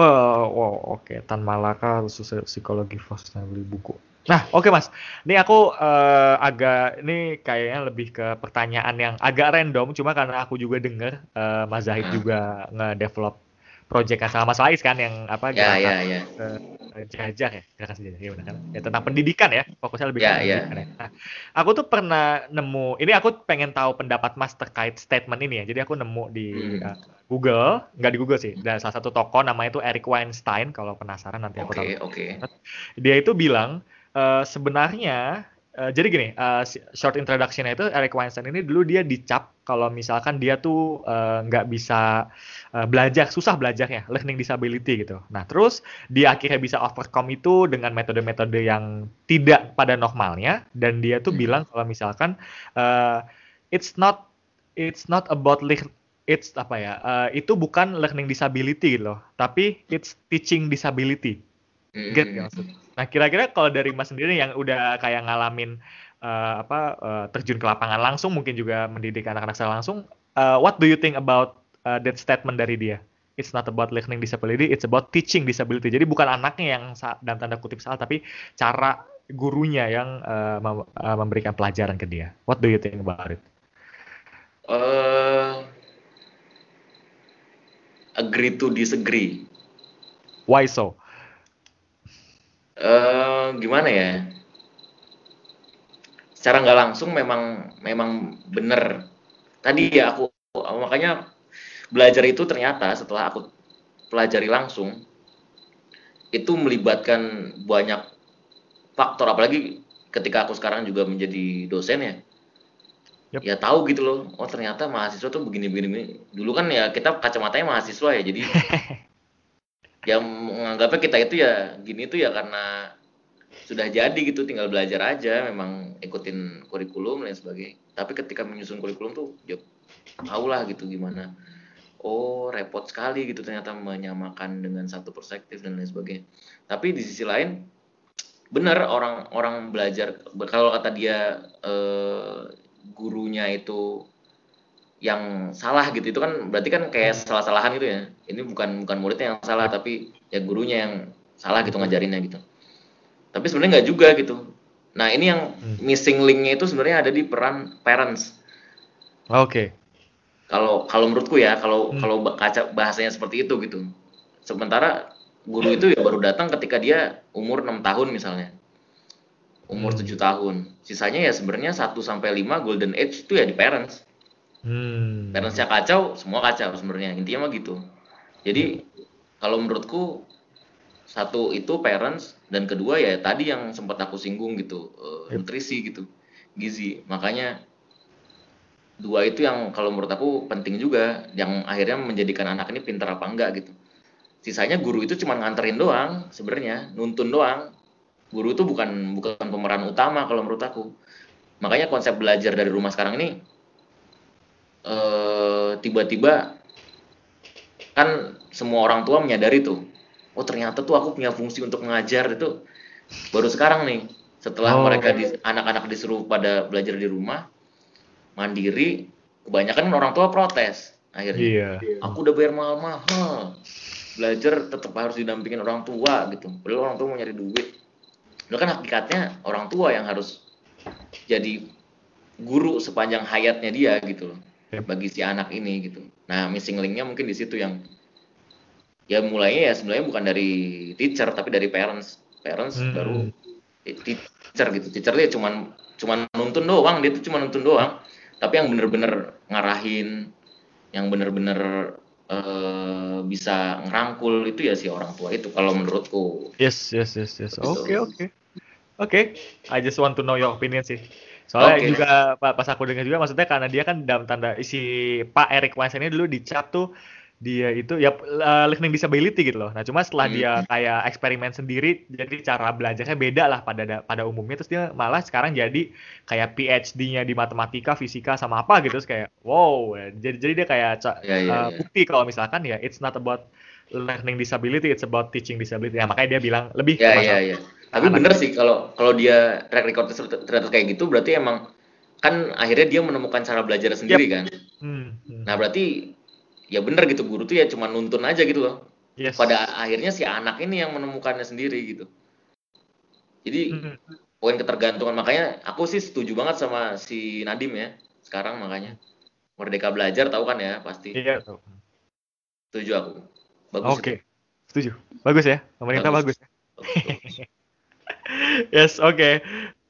Oh, oh oke, okay. Tan Malaka psikologi for sustainability buku. Nah, oke okay, mas, ini aku uh, agak ini kayaknya lebih ke pertanyaan yang agak random, cuma karena aku juga dengar uh, Mas Zahid juga nge-develop yang sama Mas Faiz kan yang apa ya, ya, ya. Uh, jajah ya gerakan sejarah ya, kan ya tentang pendidikan ya fokusnya lebih ya, ke ya. pendidikan ya. Nah, aku tuh pernah nemu ini aku pengen tahu pendapat Mas terkait statement ini ya. Jadi aku nemu di hmm. uh, Google, nggak di Google sih, dan salah satu toko namanya itu Eric Weinstein kalau penasaran nanti aku okay, tahu. Okay. Dia itu bilang uh, sebenarnya Uh, jadi gini, uh, short introduction-nya itu Eric Weinstein ini dulu dia dicap kalau misalkan dia tuh nggak uh, bisa uh, belajar, susah belajar ya, learning disability gitu. Nah terus dia akhirnya bisa overcome itu dengan metode-metode yang tidak pada normalnya dan dia tuh hmm. bilang kalau misalkan uh, it's not it's not about it's apa ya, uh, itu bukan learning disability gitu loh, tapi it's teaching disability. Get hmm. Nah, kira-kira kalau dari Mas sendiri yang udah kayak ngalamin uh, apa uh, terjun ke lapangan langsung, mungkin juga mendidik anak-anak secara langsung, uh, what do you think about uh, that statement dari dia? It's not about learning disability, it's about teaching disability. Jadi bukan anaknya yang dalam tanda kutip salah, tapi cara gurunya yang uh, mem uh, memberikan pelajaran ke dia. What do you think about it? Uh, agree to disagree. Why so? Uh, gimana ya? Secara nggak langsung memang memang benar. Tadi ya aku makanya belajar itu ternyata setelah aku pelajari langsung itu melibatkan banyak faktor apalagi ketika aku sekarang juga menjadi dosen ya yep. ya tahu gitu loh oh ternyata mahasiswa tuh begini begini dulu kan ya kita kacamatanya mahasiswa ya jadi [LAUGHS] yang menganggapnya kita itu ya gini tuh ya karena sudah jadi gitu tinggal belajar aja memang ikutin kurikulum dan sebagainya. Tapi ketika menyusun kurikulum tuh ya tahu lah gitu gimana. Oh repot sekali gitu ternyata menyamakan dengan satu perspektif dan lain sebagainya. Tapi di sisi lain benar orang orang belajar kalau kata dia eh, gurunya itu yang salah gitu itu kan berarti kan kayak hmm. salah-salahan gitu ya ini bukan bukan muridnya yang salah tapi ya gurunya yang salah gitu ngajarinnya gitu tapi sebenarnya nggak juga gitu nah ini yang hmm. missing linknya itu sebenarnya ada di peran parents oke okay. kalau kalau menurutku ya kalau hmm. kalau kaca bahasanya seperti itu gitu sementara guru itu ya baru datang ketika dia umur enam tahun misalnya umur hmm. tujuh tahun sisanya ya sebenarnya 1 sampai lima golden age itu ya di parents Hmm. Parentsnya kacau, semua kacau sebenarnya. Intinya mah gitu. Jadi kalau menurutku satu itu parents dan kedua ya tadi yang sempat aku singgung gitu uh, nutrisi gitu gizi makanya dua itu yang kalau menurut aku penting juga yang akhirnya menjadikan anak ini pintar apa enggak gitu sisanya guru itu cuma nganterin doang sebenarnya nuntun doang guru itu bukan bukan pemeran utama kalau menurut aku makanya konsep belajar dari rumah sekarang ini eh, tiba-tiba kan semua orang tua menyadari tuh oh ternyata tuh aku punya fungsi untuk mengajar itu baru sekarang nih setelah Oh. mereka di, anak-anak disuruh pada belajar di rumah mandiri kebanyakan orang tua protes akhirnya Iya. aku udah bayar mahal-mahal belajar tetap harus didampingin orang tua gitu padahal orang tua mau nyari duit itu kan hakikatnya orang tua yang harus jadi guru sepanjang hayatnya dia gitu loh. Bagi si anak ini gitu nah missing linknya mungkin di situ yang ya mulainya ya sebenarnya bukan dari teacher tapi dari parents parents Hmm. baru eh, teacher gitu teacher dia cuman cuman nuntun doang dia tuh cuma nuntun doang tapi yang bener-bener ngarahin yang bener-bener eh, bisa ngerangkul itu ya si orang tua itu kalau menurutku Yes, yes, yes, yes. Oke, oke. Oke, I just want to know your opinion sih. Soalnya Oke. juga pa- pas aku dengar juga maksudnya karena dia kan dalam tanda si Pak Eric Weinstein ini dulu dicap tuh dia itu ya uh, learning disability gitu loh. Nah, cuma setelah Hmm. dia kayak eksperimen sendiri jadi cara belajarnya beda lah pada da- pada umumnya terus dia malah sekarang jadi kayak PhD-nya di matematika, fisika sama apa gitu terus kayak wow. Jadi jadi dia kayak ca- Ya, ya, uh, ya. bukti kalau misalkan ya it's not about learning disability, it's about teaching disability. Ya, makanya dia bilang lebih ke ya masalah ya ya tapi bener sih kalau kalau dia track record ternyata kayak gitu berarti emang kan akhirnya dia menemukan cara belajar sendiri kan Hmm, hmm. nah berarti ya bener gitu guru tuh ya cuma nuntun aja gitu loh Yes. pada akhirnya si anak ini yang menemukannya sendiri gitu jadi Hmm. poin ketergantungan makanya aku sih setuju banget sama si Nadim ya sekarang makanya merdeka belajar tahu kan ya pasti Iya. setuju aku bagus Oke. Setuju. Bagus ya. Pemerintah bagus. Bagus. itu. Yes, oke.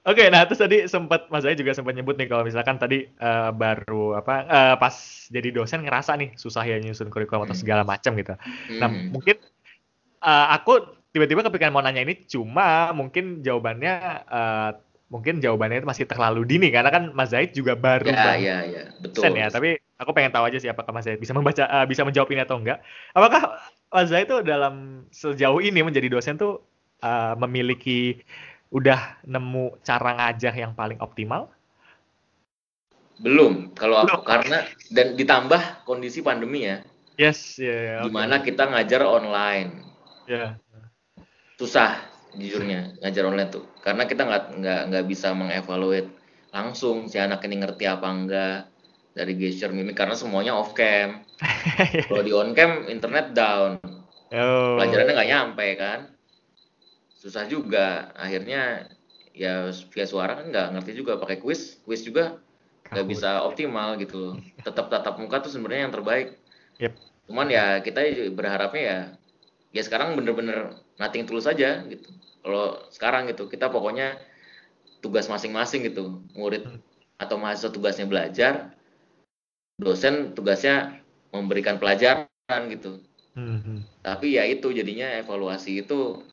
Oke, nah terus tadi sempat Mas Zai juga sempat nyebut nih kalau misalkan tadi eh, baru apa eh, pas jadi dosen ngerasa nih susah ya nyusun kurikulum atau Hmm. segala macam gitu. Nah, Hmm. mungkin eh, aku tiba-tiba kepikiran mau nanya ini cuma mungkin jawabannya eh, mungkin jawabannya itu masih terlalu dini karena kan Mas Zaid juga baru ya ya ya betul dosen ya, tapi aku pengen tahu aja sih apakah Mas Zaid bisa membaca eh, bisa menjawab ini atau enggak. Apakah Mas Zaid itu dalam sejauh ini menjadi dosen tuh eh, memiliki udah nemu cara ngajar yang paling optimal? belum kalau aku Belum. karena dan ditambah kondisi pandemi ya Yes, ya, ya, oke. di mana kita ngajar online Ya. susah jujurnya ngajar online tuh karena kita nggak nggak nggak bisa mengevaluate langsung si anak ini ngerti apa enggak dari gesture mimik karena semuanya off cam [LAUGHS] kalau di on cam internet down Oh. pelajarannya nggak nyampe kan susah juga. Akhirnya ya via suara kan nggak ngerti juga. Pakai quiz quiz juga nggak bisa optimal gitu. Tetap tatap muka tuh sebenarnya yang terbaik. Yep. cuman ya kita berharapnya ya ya sekarang bener-bener nothing tulus aja gitu. Kalau sekarang gitu kita pokoknya tugas masing-masing gitu. Murid Hmm. atau mahasiswa tugasnya belajar dosen tugasnya memberikan pelajaran gitu. Hmm, hmm. tapi ya itu jadinya evaluasi itu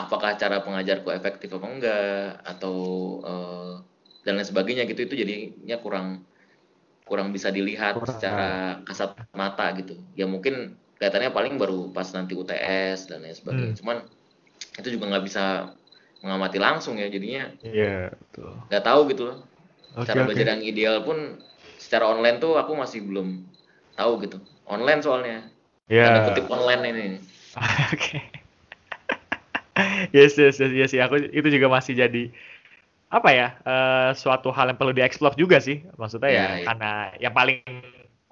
apakah cara pengajarku efektif apa enggak atau eh, dan lain sebagainya gitu itu jadinya kurang kurang bisa dilihat Kurang. secara kasat mata gitu ya mungkin kelihatannya paling baru pas nanti UTS dan lain sebagainya Hmm. cuman itu juga nggak bisa mengamati langsung ya jadinya Iya, betul. nggak tahu gitu loh Oke, cara oke. belajar yang ideal pun secara online tuh aku masih belum tahu gitu online soalnya Ya. tanda kutip online ini [LAUGHS] Oke. Yes, yes, yes, yes. Aku itu juga masih jadi apa ya? eh, suatu hal yang perlu dieksplor juga sih. Maksudnya ya, Iya, iya. karena yang paling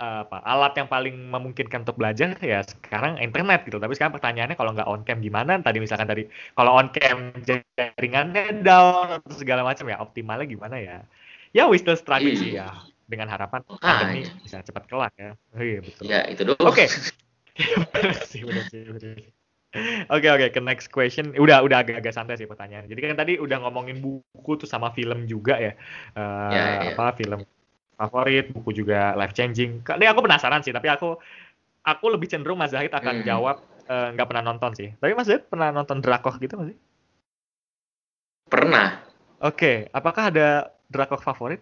eh, apa? Alat yang paling memungkinkan untuk belajar ya sekarang internet gitu. Tapi sekarang pertanyaannya kalau nggak on cam gimana? Tadi misalkan tadi kalau on cam jaringannya down atau segala macam ya optimalnya gimana ya? Ya we still struggling sih Iya. ya. Dengan harapan Makanya. pandemi bisa cepat kelar ya. Oh, iya betul. ya itu doang Oke. [LAUGHS] [LAUGHS] Sih, sih, sih. Oke oke ke next question. Udah udah agak-agak santai sih pertanyaan. Jadi kan tadi udah ngomongin buku tuh sama film juga ya. Eh, Ya, ya. Apa film favorit, buku juga life changing. Kali aku penasaran sih, tapi aku aku lebih cenderung Mas Zahid akan Hmm. jawab eh, nggak pernah nonton sih. Tapi Mas Zahid pernah nonton drakor gitu nggak sih? pernah Oke, apakah ada drakor favorit?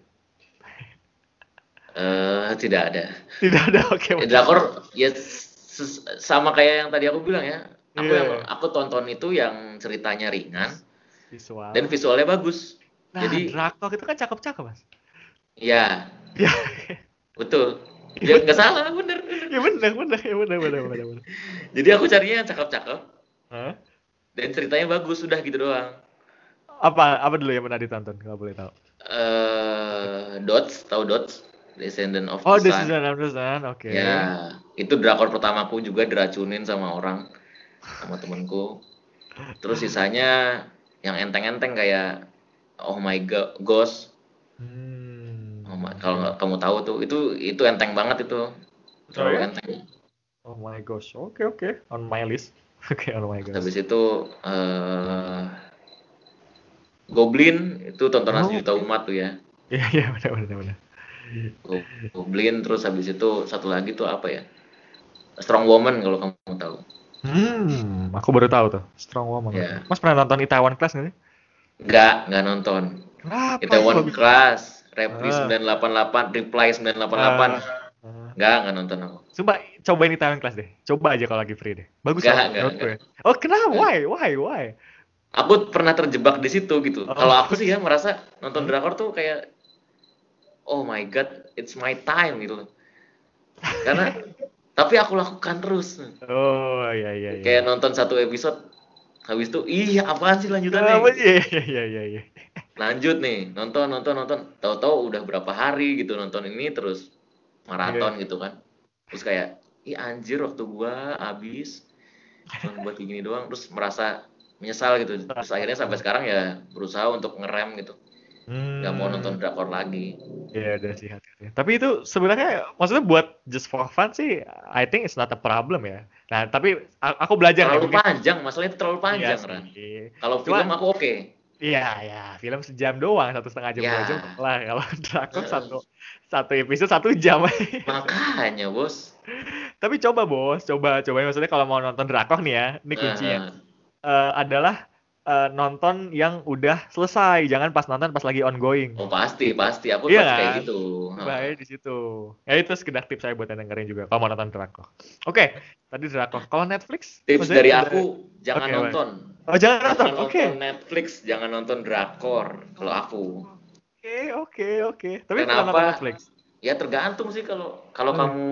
eh tidak ada Tidak ada. Oke. Ya, drakor ya ses- sama kayak yang tadi aku bilang ya aku Iya. yang aku tonton itu yang ceritanya ringan Visual. dan visualnya bagus. nah, jadi- drakor itu kan cakep-cakep, Mas. Ya, Ya, betul. Ya nggak salah, bener. ya benar, benar, ya benar, benar, benar, benar. Jadi aku carinya yang cakep-cakep Hah? dan ceritanya bagus, udah gitu doang. Apa apa dulu yang pernah ditonton kalau boleh tahu? eh Dots, tahu Dots? Descendant of Oh, the This Sun. is Another Sun. Oke. Ya, itu drakor pertamaku juga diracunin sama orang, sama temenku. Terus sisanya yang enteng-enteng kayak Oh My Go- Ghost. Hmm. Oh my- kalau kamu tahu tuh, itu itu enteng banget itu. Terlalu ya? enteng. Oh my gosh. Oke, oke. On my list. [LAUGHS] Oke, on my gosh. Habis itu eh Goblin itu tontonan Oh. sejuta umat tuh ya. [LAUGHS] Iya, iya, benar, benar, benar. Go- Goblin terus habis itu satu lagi tuh apa ya? Strong Woman kalau kamu tahu. Hmm, aku baru tahu tuh. Strong Woman. Ya. Mas pernah nonton Itaewon Class nggak sih? Nggak, nggak nonton. Kenapa? Itaewon? Class, Reply Ah. 988, Reply 988. Ah. Nggak, nggak nonton aku. Coba cobain Itaewon Class deh. Coba aja kalau lagi free deh. Bagus Nggak, kok, nggak, menurut gue. Oh, kenapa? Why? Why? Why? Aku pernah terjebak di situ gitu. Oh. Kalau aku sih ya merasa nonton Hmm. drakor tuh kayak oh my god, it's my time gitu. Karena tapi aku lakukan terus. Oh, iya iya iya. Kayak nonton satu episode habis itu iya apaan sih lanjutannya? Apa? Iya iya iya iya iya. Lanjut nih, nonton nonton nonton. Tahu-tahu udah berapa hari gitu nonton ini terus maraton Iya. gitu kan. Terus kayak ih anjir waktu gua habis cuma buat gini doang terus merasa menyesal gitu. Terus akhirnya sampai sekarang ya berusaha untuk ngerem gitu. Hmm. nggak mau nonton drakor lagi. Iya udah sih hati-hati. Tapi itu sebenarnya maksudnya buat just for fun sih, I think it's not a problem ya. Nah tapi aku belajar Terlalu mungkin- panjang, masalahnya itu terlalu Iya panjang, Ran. sih. Kalau film aku oke. Iya ya, film sejam doang, satu setengah jam Ya. dua jam lah. Kalau [LAUGHS] drakor Heeh. satu satu episode satu jam. [LAUGHS] Makanya, Bos. tapi coba bos, coba coba maksudnya kalau mau nonton drakor nih ya, ini kuncinya Nah, Eh, adalah eh, nonton yang udah selesai, jangan pas nonton pas lagi ongoing. Oh, pasti, pasti. Aku Iya pasti kayak kan? gitu. Bahaya di situ. Ya itu sekedar tips saya buat yang dengerin juga kalau mau nonton drakor. Oke, tadi drakor. Kalau Netflix? Tips maksudnya dari ada- aku, jangan baik. nonton. Oh jangan nonton. Jangan Oke. nonton Netflix, jangan nonton drakor. Kalau aku, Oke oke oke. Tapi pernah Kenapa? nonton Netflix? ya tergantung sih kalau kalau Hmm. kamu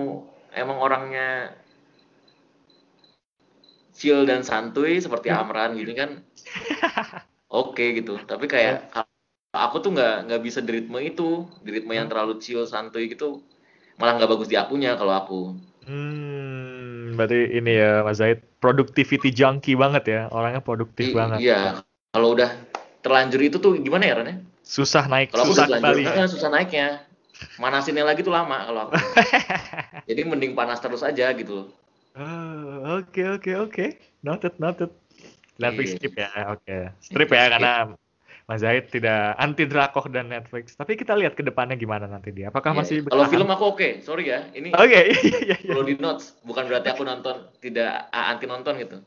emang orangnya chill dan santuy seperti Hmm. Amran gini kan, [LAUGHS] oke gitu. Tapi kayak kalau aku tuh nggak nggak bisa di ritme itu, di ritme yang Hmm. terlalu chill santuy gitu, malah nggak bagus di akunya kalau aku. Hmm, berarti ini ya Mas Zaid productivity junkie banget ya. Orangnya produktif I- banget. Iya, kalau udah terlanjur itu tuh gimana ya Ran ya? Susah naik, Kalau aku susah terlanjur, kembali. eh, susah naiknya. Manasinnya lagi tuh lama kalau aku. [LAUGHS] Jadi mending panas terus aja gitu. Oh, Oke oke oke. Noted noted. Netflix Iya. skip ya. Oke. Strip ya karena Mas Zaid tidak anti drakor dan Netflix. Tapi kita lihat ke depannya gimana nanti dia. Apakah Iya, masih Kalau bertahan? film aku oke, sorry ya. Ini Oke, [LAUGHS] iya iya iya. perlu di notes, bukan berarti aku nonton tidak ah, anti nonton gitu.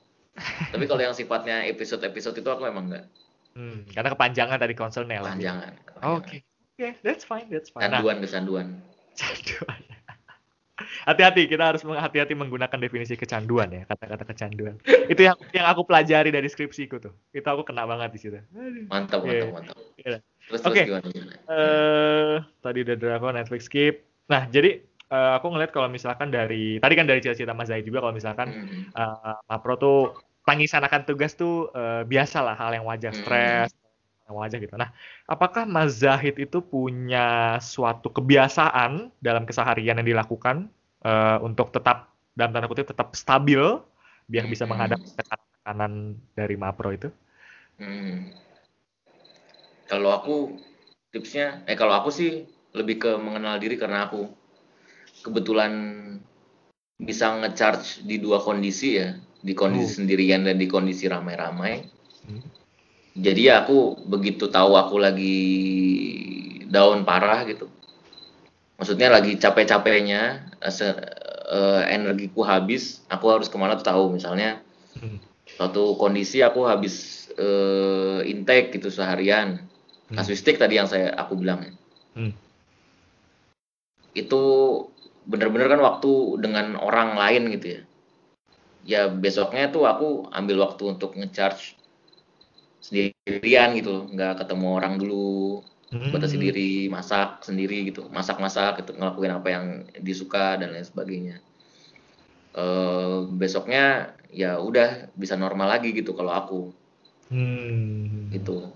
Tapi kalau yang sifatnya episode-episode itu aku emang enggak. Hmm, karena kepanjangan tadi konsolnya lagi. Panjangan. Oke. Oke, that's fine, that's fine. Nah, [LAUGHS] Canduan kecanduan. kecanduan. Hati-hati, kita harus hati-hati menggunakan definisi kecanduan ya, kata-kata kecanduan. Itu yang yang aku pelajari dari skripsiku tuh. Itu aku kena banget di situ. Mantap, Iya. mantap, mantap. Iya. Terus Oke. terus gimana? gimana? eh tadi udah drakor Netflix skip. Nah, jadi eh, aku ngeliat kalau misalkan dari tadi kan dari cerita Mas Zaid juga kalau misalkan Hmm. eh Mapro tuh tangisan akan tugas tuh eh, biasa lah hal yang wajar, Hmm. Yang wajar gitu. Nah, apakah Mas Zahid itu punya suatu kebiasaan dalam keseharian yang dilakukan eh, untuk tetap dalam tanda kutip tetap stabil biar bisa Hmm. menghadapi tekanan dari Mapro itu? Hmm. Kalau aku tipsnya, eh kalau aku sih lebih ke mengenal diri karena aku kebetulan bisa ngecharge di dua kondisi ya, di kondisi Oh. sendirian dan di kondisi ramai-ramai. Jadi ya aku begitu tahu aku lagi down parah gitu. Maksudnya lagi capek-capeknya, eh, eh, energiku habis, aku harus ke mana tuh tahu. Misalnya Hmm. suatu kondisi aku habis eh, intake gitu seharian Hmm. kasuistik tadi yang saya aku bilang ya. Hmm. itu bener-bener kan waktu dengan orang lain gitu ya ya besoknya tuh aku ambil waktu untuk ngecharge sendirian gitu nggak ketemu orang dulu, Hmm. sendiri, masak sendiri gitu, masak-masak gitu, ngelakuin apa yang disuka dan lain sebagainya. Eh, besoknya ya udah bisa normal lagi gitu kalau aku Hmm. gitu.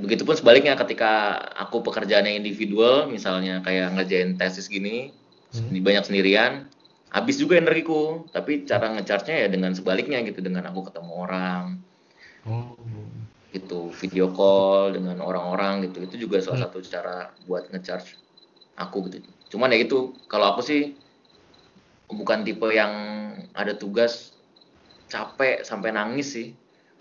Begitupun sebaliknya ketika aku pekerjaannya individual, misalnya kayak ngerjain tesis gini, Hmm. di banyak sendirian, habis juga energiku. Tapi cara ngecharge-nya ya dengan sebaliknya gitu, dengan aku ketemu orang, Oh. Gitu, video call dengan orang-orang gitu. Itu juga salah Hmm. satu cara buat ngecharge aku gitu. Cuman ya itu, kalau aku sih bukan tipe yang ada tugas capek sampai nangis sih.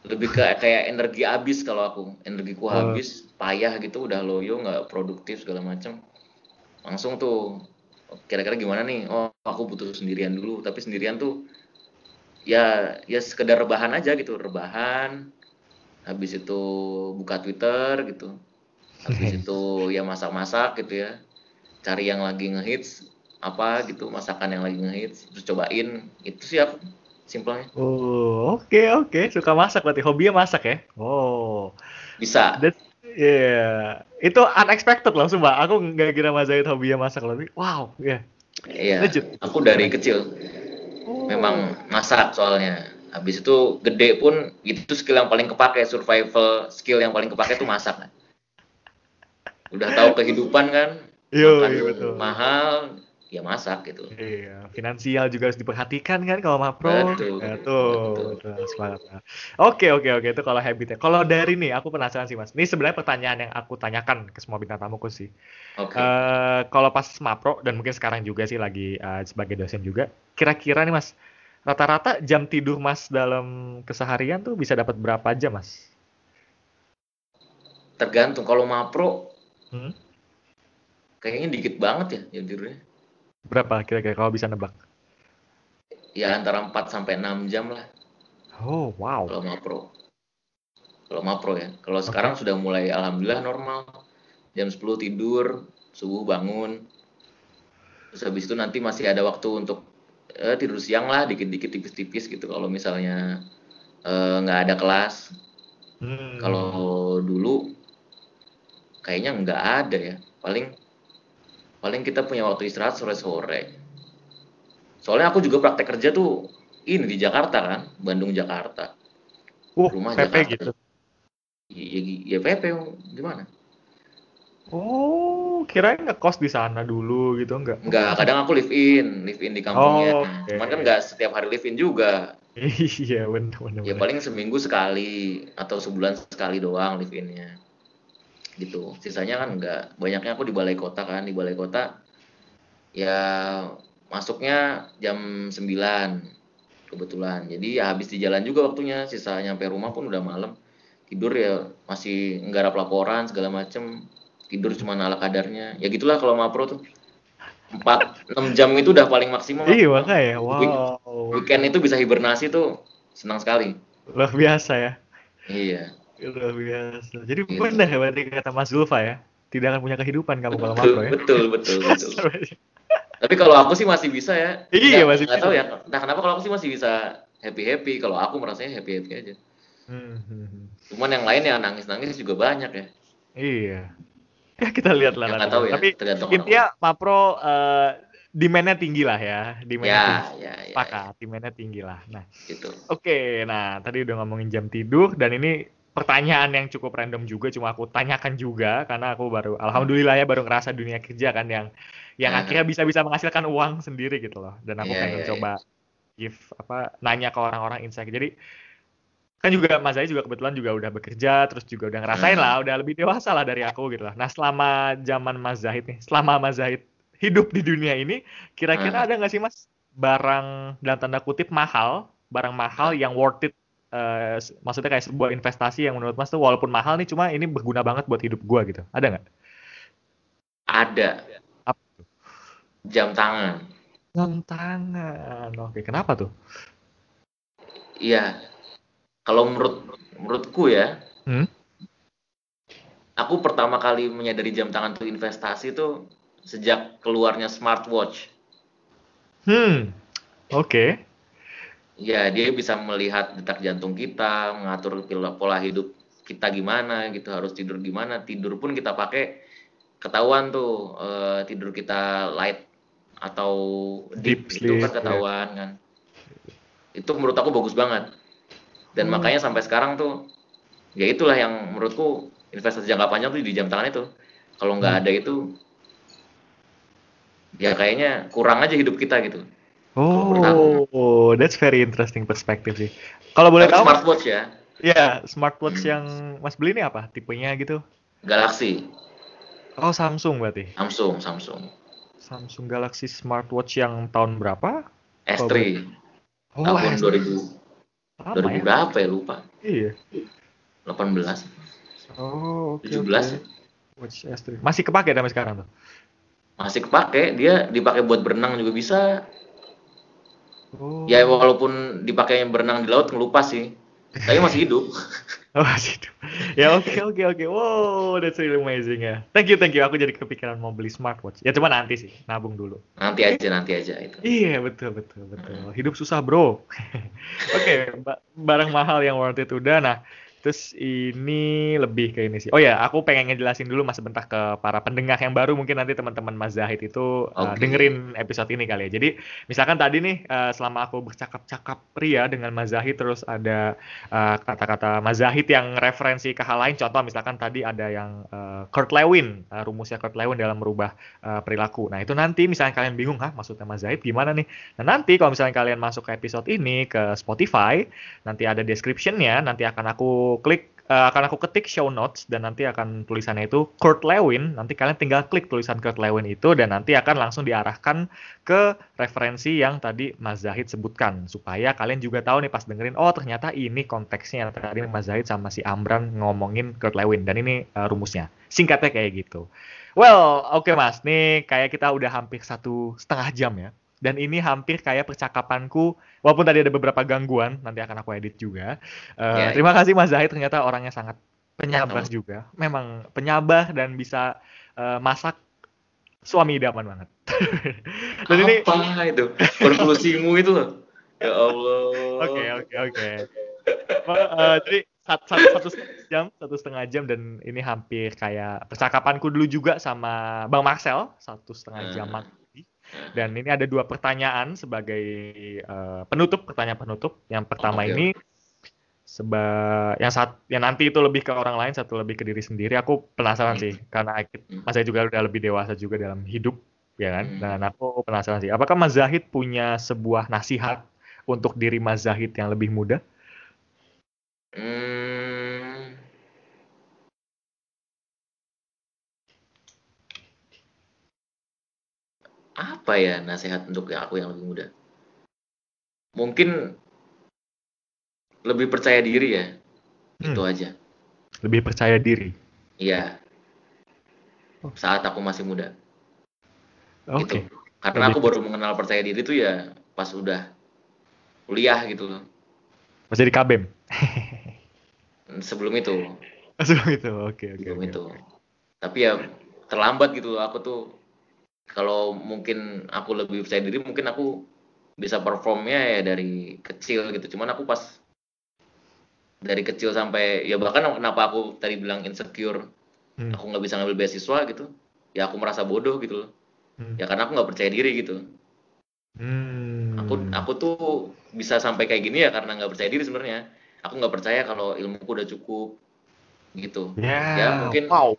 Lebih ke [LAUGHS] kayak energi habis kalau aku, energiku Oh. habis, payah gitu, udah loyo, nggak produktif segala macem. Langsung tuh, kira-kira gimana nih? Oh, aku butuh sendirian dulu. Tapi sendirian tuh ya ya sekedar rebahan aja gitu, rebahan. Habis itu buka Twitter gitu. Habis itu ya masak-masak gitu ya. Cari yang lagi ngehits apa gitu, masakan yang lagi ngehits, terus cobain. Itu sih aku simpelnya. Oh, oke oke, suka masak berarti hobinya masak ya? Oh, Bisa. that's yeah. Itu unexpected loh, sumpah. Aku nggak kira Mas Zahid hobinya masak loh. Wow, ya. Iya. Legit. Aku dari kecil Oh. memang masak soalnya. Habis itu gede pun itu skill yang paling kepake, survival skill yang paling kepake itu masak. kan. Udah tahu kehidupan kan, Yo, makan iya, betul. mahal, ya masak gitu. Iya, finansial juga harus diperhatikan kan kalau Mapro. Betul, Ya, tuh, betul. betul, semangat. Oke, oke, oke, itu kalau habitnya. Kalau dari nih, aku penasaran sih Mas. Ini sebenarnya pertanyaan yang aku tanyakan ke semua bintang tamuku sih. Oke. Eh, kalau pas Mapro dan mungkin sekarang juga sih lagi eh, sebagai dosen juga, kira-kira nih Mas, rata-rata jam tidur Mas dalam keseharian tuh bisa dapat berapa jam Mas? Tergantung kalau mapro Hmm? kayaknya dikit banget ya jam tidurnya. Berapa kira-kira kalau bisa nebak? Ya antara 4 sampai 6 jam lah Oh, wow. kalau mapro. Kalau mapro ya. Kalau sekarang sudah mulai alhamdulillah normal. Jam 10 tidur, subuh bangun. Terus habis itu nanti masih ada waktu untuk eh, tidur siang lah, dikit-dikit tipis-tipis gitu kalau misalnya eh, nggak ada kelas. Hmm. Kalau dulu kayaknya nggak ada ya. Paling paling kita punya waktu istirahat sore-sore. Soalnya aku juga praktek kerja tuh ini di Jakarta kan, Bandung Jakarta. Uh, rumah PP Jakarta. gitu. Ya, ya PP gimana? Oh, kirain ngekos di sana dulu gitu enggak? Enggak, kadang aku live in, live in di kampungnya. Oh, oke. Cuman kan nggak setiap hari live in juga. Iya, benar benar. Ya paling seminggu sekali atau sebulan sekali doang live innya. Gitu. Sisanya kan enggak. Banyaknya aku di balai kota kan, di balai kota ya masuknya jam 9 kebetulan. Jadi ya habis di jalan juga waktunya, sisa nyampe rumah pun udah malam. Tidur ya masih nggarap laporan segala macem. Tidur cuma ala kadarnya. Ya gitulah kalau mapro tuh. 4 6 jam itu udah paling maksimal. Iya, makanya. Wow. Weekend itu bisa hibernasi tuh senang sekali. Luar biasa ya. Iya. Luar biasa. Jadi Gitu. benar ya berarti kata Mas Zulfa ya. Tidak akan punya kehidupan kamu kalau makro ya. betul, betul, betul. [LAUGHS] Tapi kalau aku sih masih bisa ya. Iya, Nggak- masih nggak bisa. tahu ya. Nah, kenapa kalau aku sih masih bisa happy happy? Kalau aku merasanya happy happy aja. Hmm, hmm, hmm. Cuman yang lain yang nangis nangis juga banyak ya. Iya. Ya [LAUGHS] kita lihat lah Ya, nanti. tahu ya, Tapi intinya Mapro eh, demand-nya tinggi lah ya. Demand-nya Ya, tinggi. ya, ya, ya, Sepakat, demand-nya tinggi lah. Nah, gitu. Oke, nah tadi udah ngomongin jam tidur dan ini pertanyaan yang cukup random juga, cuma aku tanyakan juga karena aku baru, alhamdulillah ya baru ngerasa dunia kerja kan yang yang Aha. akhirnya bisa bisa menghasilkan uang sendiri gitu loh. Dan aku Iya, pengen iya, coba give apa nanya ke orang-orang insight. Jadi kan juga Mas Zai juga kebetulan juga udah bekerja, terus juga udah ngerasain lah, udah lebih dewasa lah dari aku gitu lah. Nah selama zaman Mas Zahid nih, selama Mas Zahid hidup di dunia ini, kira-kira Hmm. ada nggak sih Mas barang dalam tanda kutip mahal, barang mahal yang worth it, s- maksudnya kayak sebuah investasi yang menurut Mas tuh walaupun mahal nih, cuma ini berguna banget buat hidup gua gitu. Ada nggak? Ada Apa jam tangan. Jam tangan. Oke, kenapa tuh? Iya. Kalau menurut menurutku ya, Hmm? aku pertama kali menyadari jam tangan itu investasi tuh sejak keluarnya smartwatch. Hmm. Oke. Ya, dia bisa melihat detak jantung kita, mengatur pola hidup kita gimana gitu harus tidur gimana tidur pun kita pakai ketahuan tuh uh, tidur kita light atau deep, deep itu kan ya. ketahuan yeah. kan itu menurut aku bagus banget dan hmm. makanya sampai sekarang tuh ya itulah yang menurutku investasi jangka panjang tuh di jam tangan itu kalau nggak hmm. ada itu ya kayaknya kurang aja hidup kita gitu oh that's very interesting perspektif sih kalau boleh tahu smartwatch ya ya smartwatch hmm. yang mas beli ini apa tipenya gitu Galaxy oh Samsung berarti Samsung Samsung Samsung Galaxy smartwatch yang tahun berapa? S3. Oh, tahun S3. 2000. Lama 2000 ya? berapa ya lupa? Iya. 18. Oh, okay, 17. Okay. Watch S3. Masih kepake sampai sekarang tuh? Masih kepake, dia dipakai buat berenang juga bisa. Oh. Ya walaupun dipakai berenang di laut ngelupas sih. Tapi masih hidup. [LAUGHS] Oh, situ. Ya oke okay, oke okay, oke. Okay. Wow, that's really amazing ya. Thank you thank you. Aku jadi kepikiran mau beli smartwatch. Ya cuma nanti sih, nabung dulu. Nanti aja nanti aja itu. Iya betul betul betul. Hmm. Hidup susah bro. [LAUGHS] oke, okay, barang mahal yang worth it udah. Nah, Terus ini lebih ke ini sih. Oh ya, aku pengen ngejelasin dulu mas sebentar ke para pendengar yang baru mungkin nanti teman-teman Mas Zahid itu okay. uh, dengerin episode ini kali ya. Jadi misalkan tadi nih uh, selama aku bercakap-cakap pria dengan Mas Zahid terus ada uh, kata-kata Mas Zahid yang referensi ke hal lain. Contoh misalkan tadi ada yang uh, Kurt Lewin, uh, rumusnya Kurt Lewin dalam merubah uh, perilaku. Nah itu nanti misalnya kalian bingung, ha maksudnya Mas Zahid gimana nih? Nah nanti kalau misalnya kalian masuk ke episode ini ke Spotify, nanti ada descriptionnya, nanti akan aku klik uh, akan aku ketik show notes dan nanti akan tulisannya itu Kurt Lewin. Nanti kalian tinggal klik tulisan Kurt Lewin itu dan nanti akan langsung diarahkan ke referensi yang tadi Mas Zahid sebutkan supaya kalian juga tahu nih pas dengerin oh ternyata ini konteksnya tadi Mas Zahid sama si Amran ngomongin Kurt Lewin dan ini uh, rumusnya. Singkatnya kayak gitu. Well, oke okay, Mas, nih kayak kita udah hampir satu setengah jam ya dan ini hampir kayak percakapanku walaupun tadi ada beberapa gangguan nanti akan aku edit juga. Uh, eh, yeah, terima kasih Mas Zahid ternyata orangnya sangat penyabar. oh. juga. Memang penyabar dan bisa uh, masak suami idaman banget. [LAUGHS] Dan ini apa itu? Konklusimu itu loh. Ya Allah. Oke oke oke. Eh, jadi satu, satu, satu setengah jam satu setengah jam dan ini hampir kayak percakapanku dulu juga sama Bang Marcel satu setengah jam hmm. Dan ini ada dua pertanyaan sebagai uh, penutup, pertanyaan penutup. Yang pertama okay. ini seba yang saat yang nanti itu lebih ke orang lain, satu lebih ke diri sendiri. Aku penasaran sih karena Mas saya juga udah lebih dewasa juga dalam hidup, ya kan? Hmm. Dan aku penasaran sih, apakah Mas Zahid punya sebuah nasihat untuk diri Mas Zahid yang lebih muda? Hmm apa ya nasihat untuk aku yang lebih muda? Mungkin lebih percaya diri ya. Hmm. Itu aja. Lebih percaya diri. Iya. Oh. Saat aku masih muda. Oke. Okay. Gitu. Karena lebih aku baru mengenal percaya diri itu ya pas udah kuliah gitu loh. Pas jadi kabem. Sebelum itu. [LAUGHS] Sebelum itu, oke okay, oke. Okay, Sebelum okay. itu. Tapi ya terlambat gitu loh. Aku tuh kalau mungkin aku lebih percaya diri mungkin aku bisa performnya ya dari kecil gitu cuman aku pas dari kecil sampai ya bahkan kenapa aku tadi bilang insecure hmm. aku nggak bisa ngambil beasiswa gitu ya aku merasa bodoh gitu loh hmm. ya karena aku nggak percaya diri gitu hmm. aku aku tuh bisa sampai kayak gini ya karena nggak percaya diri sebenarnya aku nggak percaya kalau ilmuku udah cukup gitu yeah. ya mungkin wow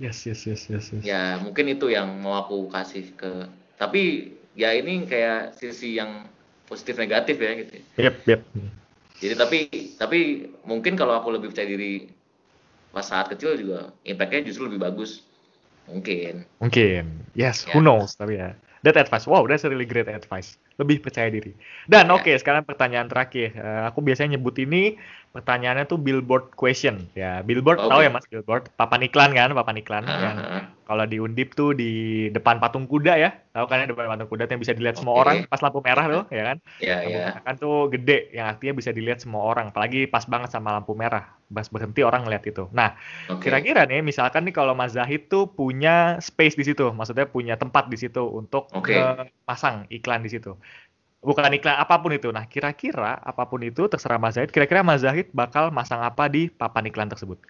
Yes, yes, yes, yes, yes. Ya, mungkin itu yang mau aku kasih ke tapi ya ini kayak sisi yang positif negatif ya gitu. Yep, yep. Jadi tapi tapi mungkin kalau aku lebih percaya diri pas saat kecil juga impactnya justru lebih bagus. Mungkin. Mungkin. Yes, ya. who knows tapi ya. That advice. Wow, that's a really great advice. Lebih percaya diri. Dan ya. oke, okay, sekarang pertanyaan terakhir. Uh, aku biasanya nyebut ini pertanyaannya tuh billboard question ya billboard okay. tahu ya mas billboard papan iklan kan papan iklan uh -huh. yang kalau di undip tuh di depan patung kuda ya tahu kan ya depan patung kuda yang bisa dilihat okay. semua orang pas lampu merah tuh ya kan yeah, yeah. kan tuh gede yang artinya bisa dilihat semua orang apalagi pas banget sama lampu merah pas berhenti orang ngeliat itu nah kira-kira okay. nih misalkan nih kalau Mas Zahid tuh punya space di situ maksudnya punya tempat di situ untuk okay. pasang iklan di situ bukan iklan apa pun itu. Nah, kira-kira apa pun itu terserah Mas Zahid, kira-kira Mas Zahid bakal masang apa di papan iklan tersebut?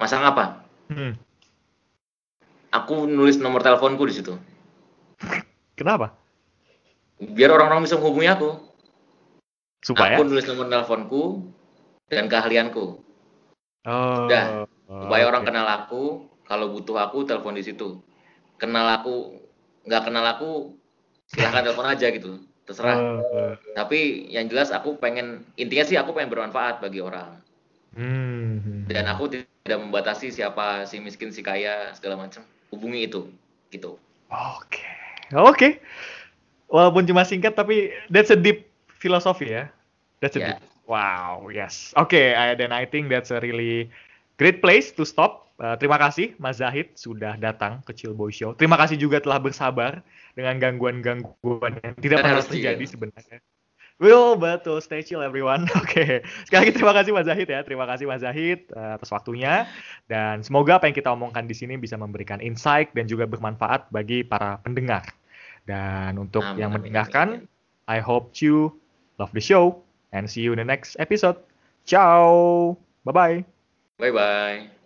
Masang apa? Hmm. Aku nulis nomor teleponku di situ. Kenapa? Biar orang-orang bisa menghubungi aku. Supaya? Aku nulis nomor teleponku dan keahlianku. Oh. Udah. Supaya oh, orang kenal aku, kalau butuh aku telepon di situ. Kenal aku, nggak kenal aku, silahkan telepon aja gitu. Terserah. Uh, uh. tapi yang jelas aku pengen intinya sih aku pengen bermanfaat bagi orang. Hmm. dan aku tidak membatasi siapa si miskin si kaya segala macam. Hubungi itu gitu. Oke. Okay. oke. Okay. walaupun cuma singkat tapi that's a deep philosophy ya. That's a yeah. deep. Wow yes. Oke okay, then I think that's a really great place to stop. Uh, terima kasih Mas Zahid sudah datang ke Chill Boy Show. Terima kasih juga telah bersabar dengan gangguan-gangguan yang tidak pernah terjadi sebenarnya. Will, betul. Stay chill everyone. [LAUGHS] Oke. Okay. Sekali lagi terima kasih Mas Zahid ya. Terima kasih Mas Zahid uh, atas waktunya. Dan semoga apa yang kita omongkan di sini bisa memberikan insight dan juga bermanfaat bagi para pendengar. Dan untuk amin, yang mendengarkan, I hope you love the show and see you in the next episode. Ciao. Bye-bye. Bye-bye.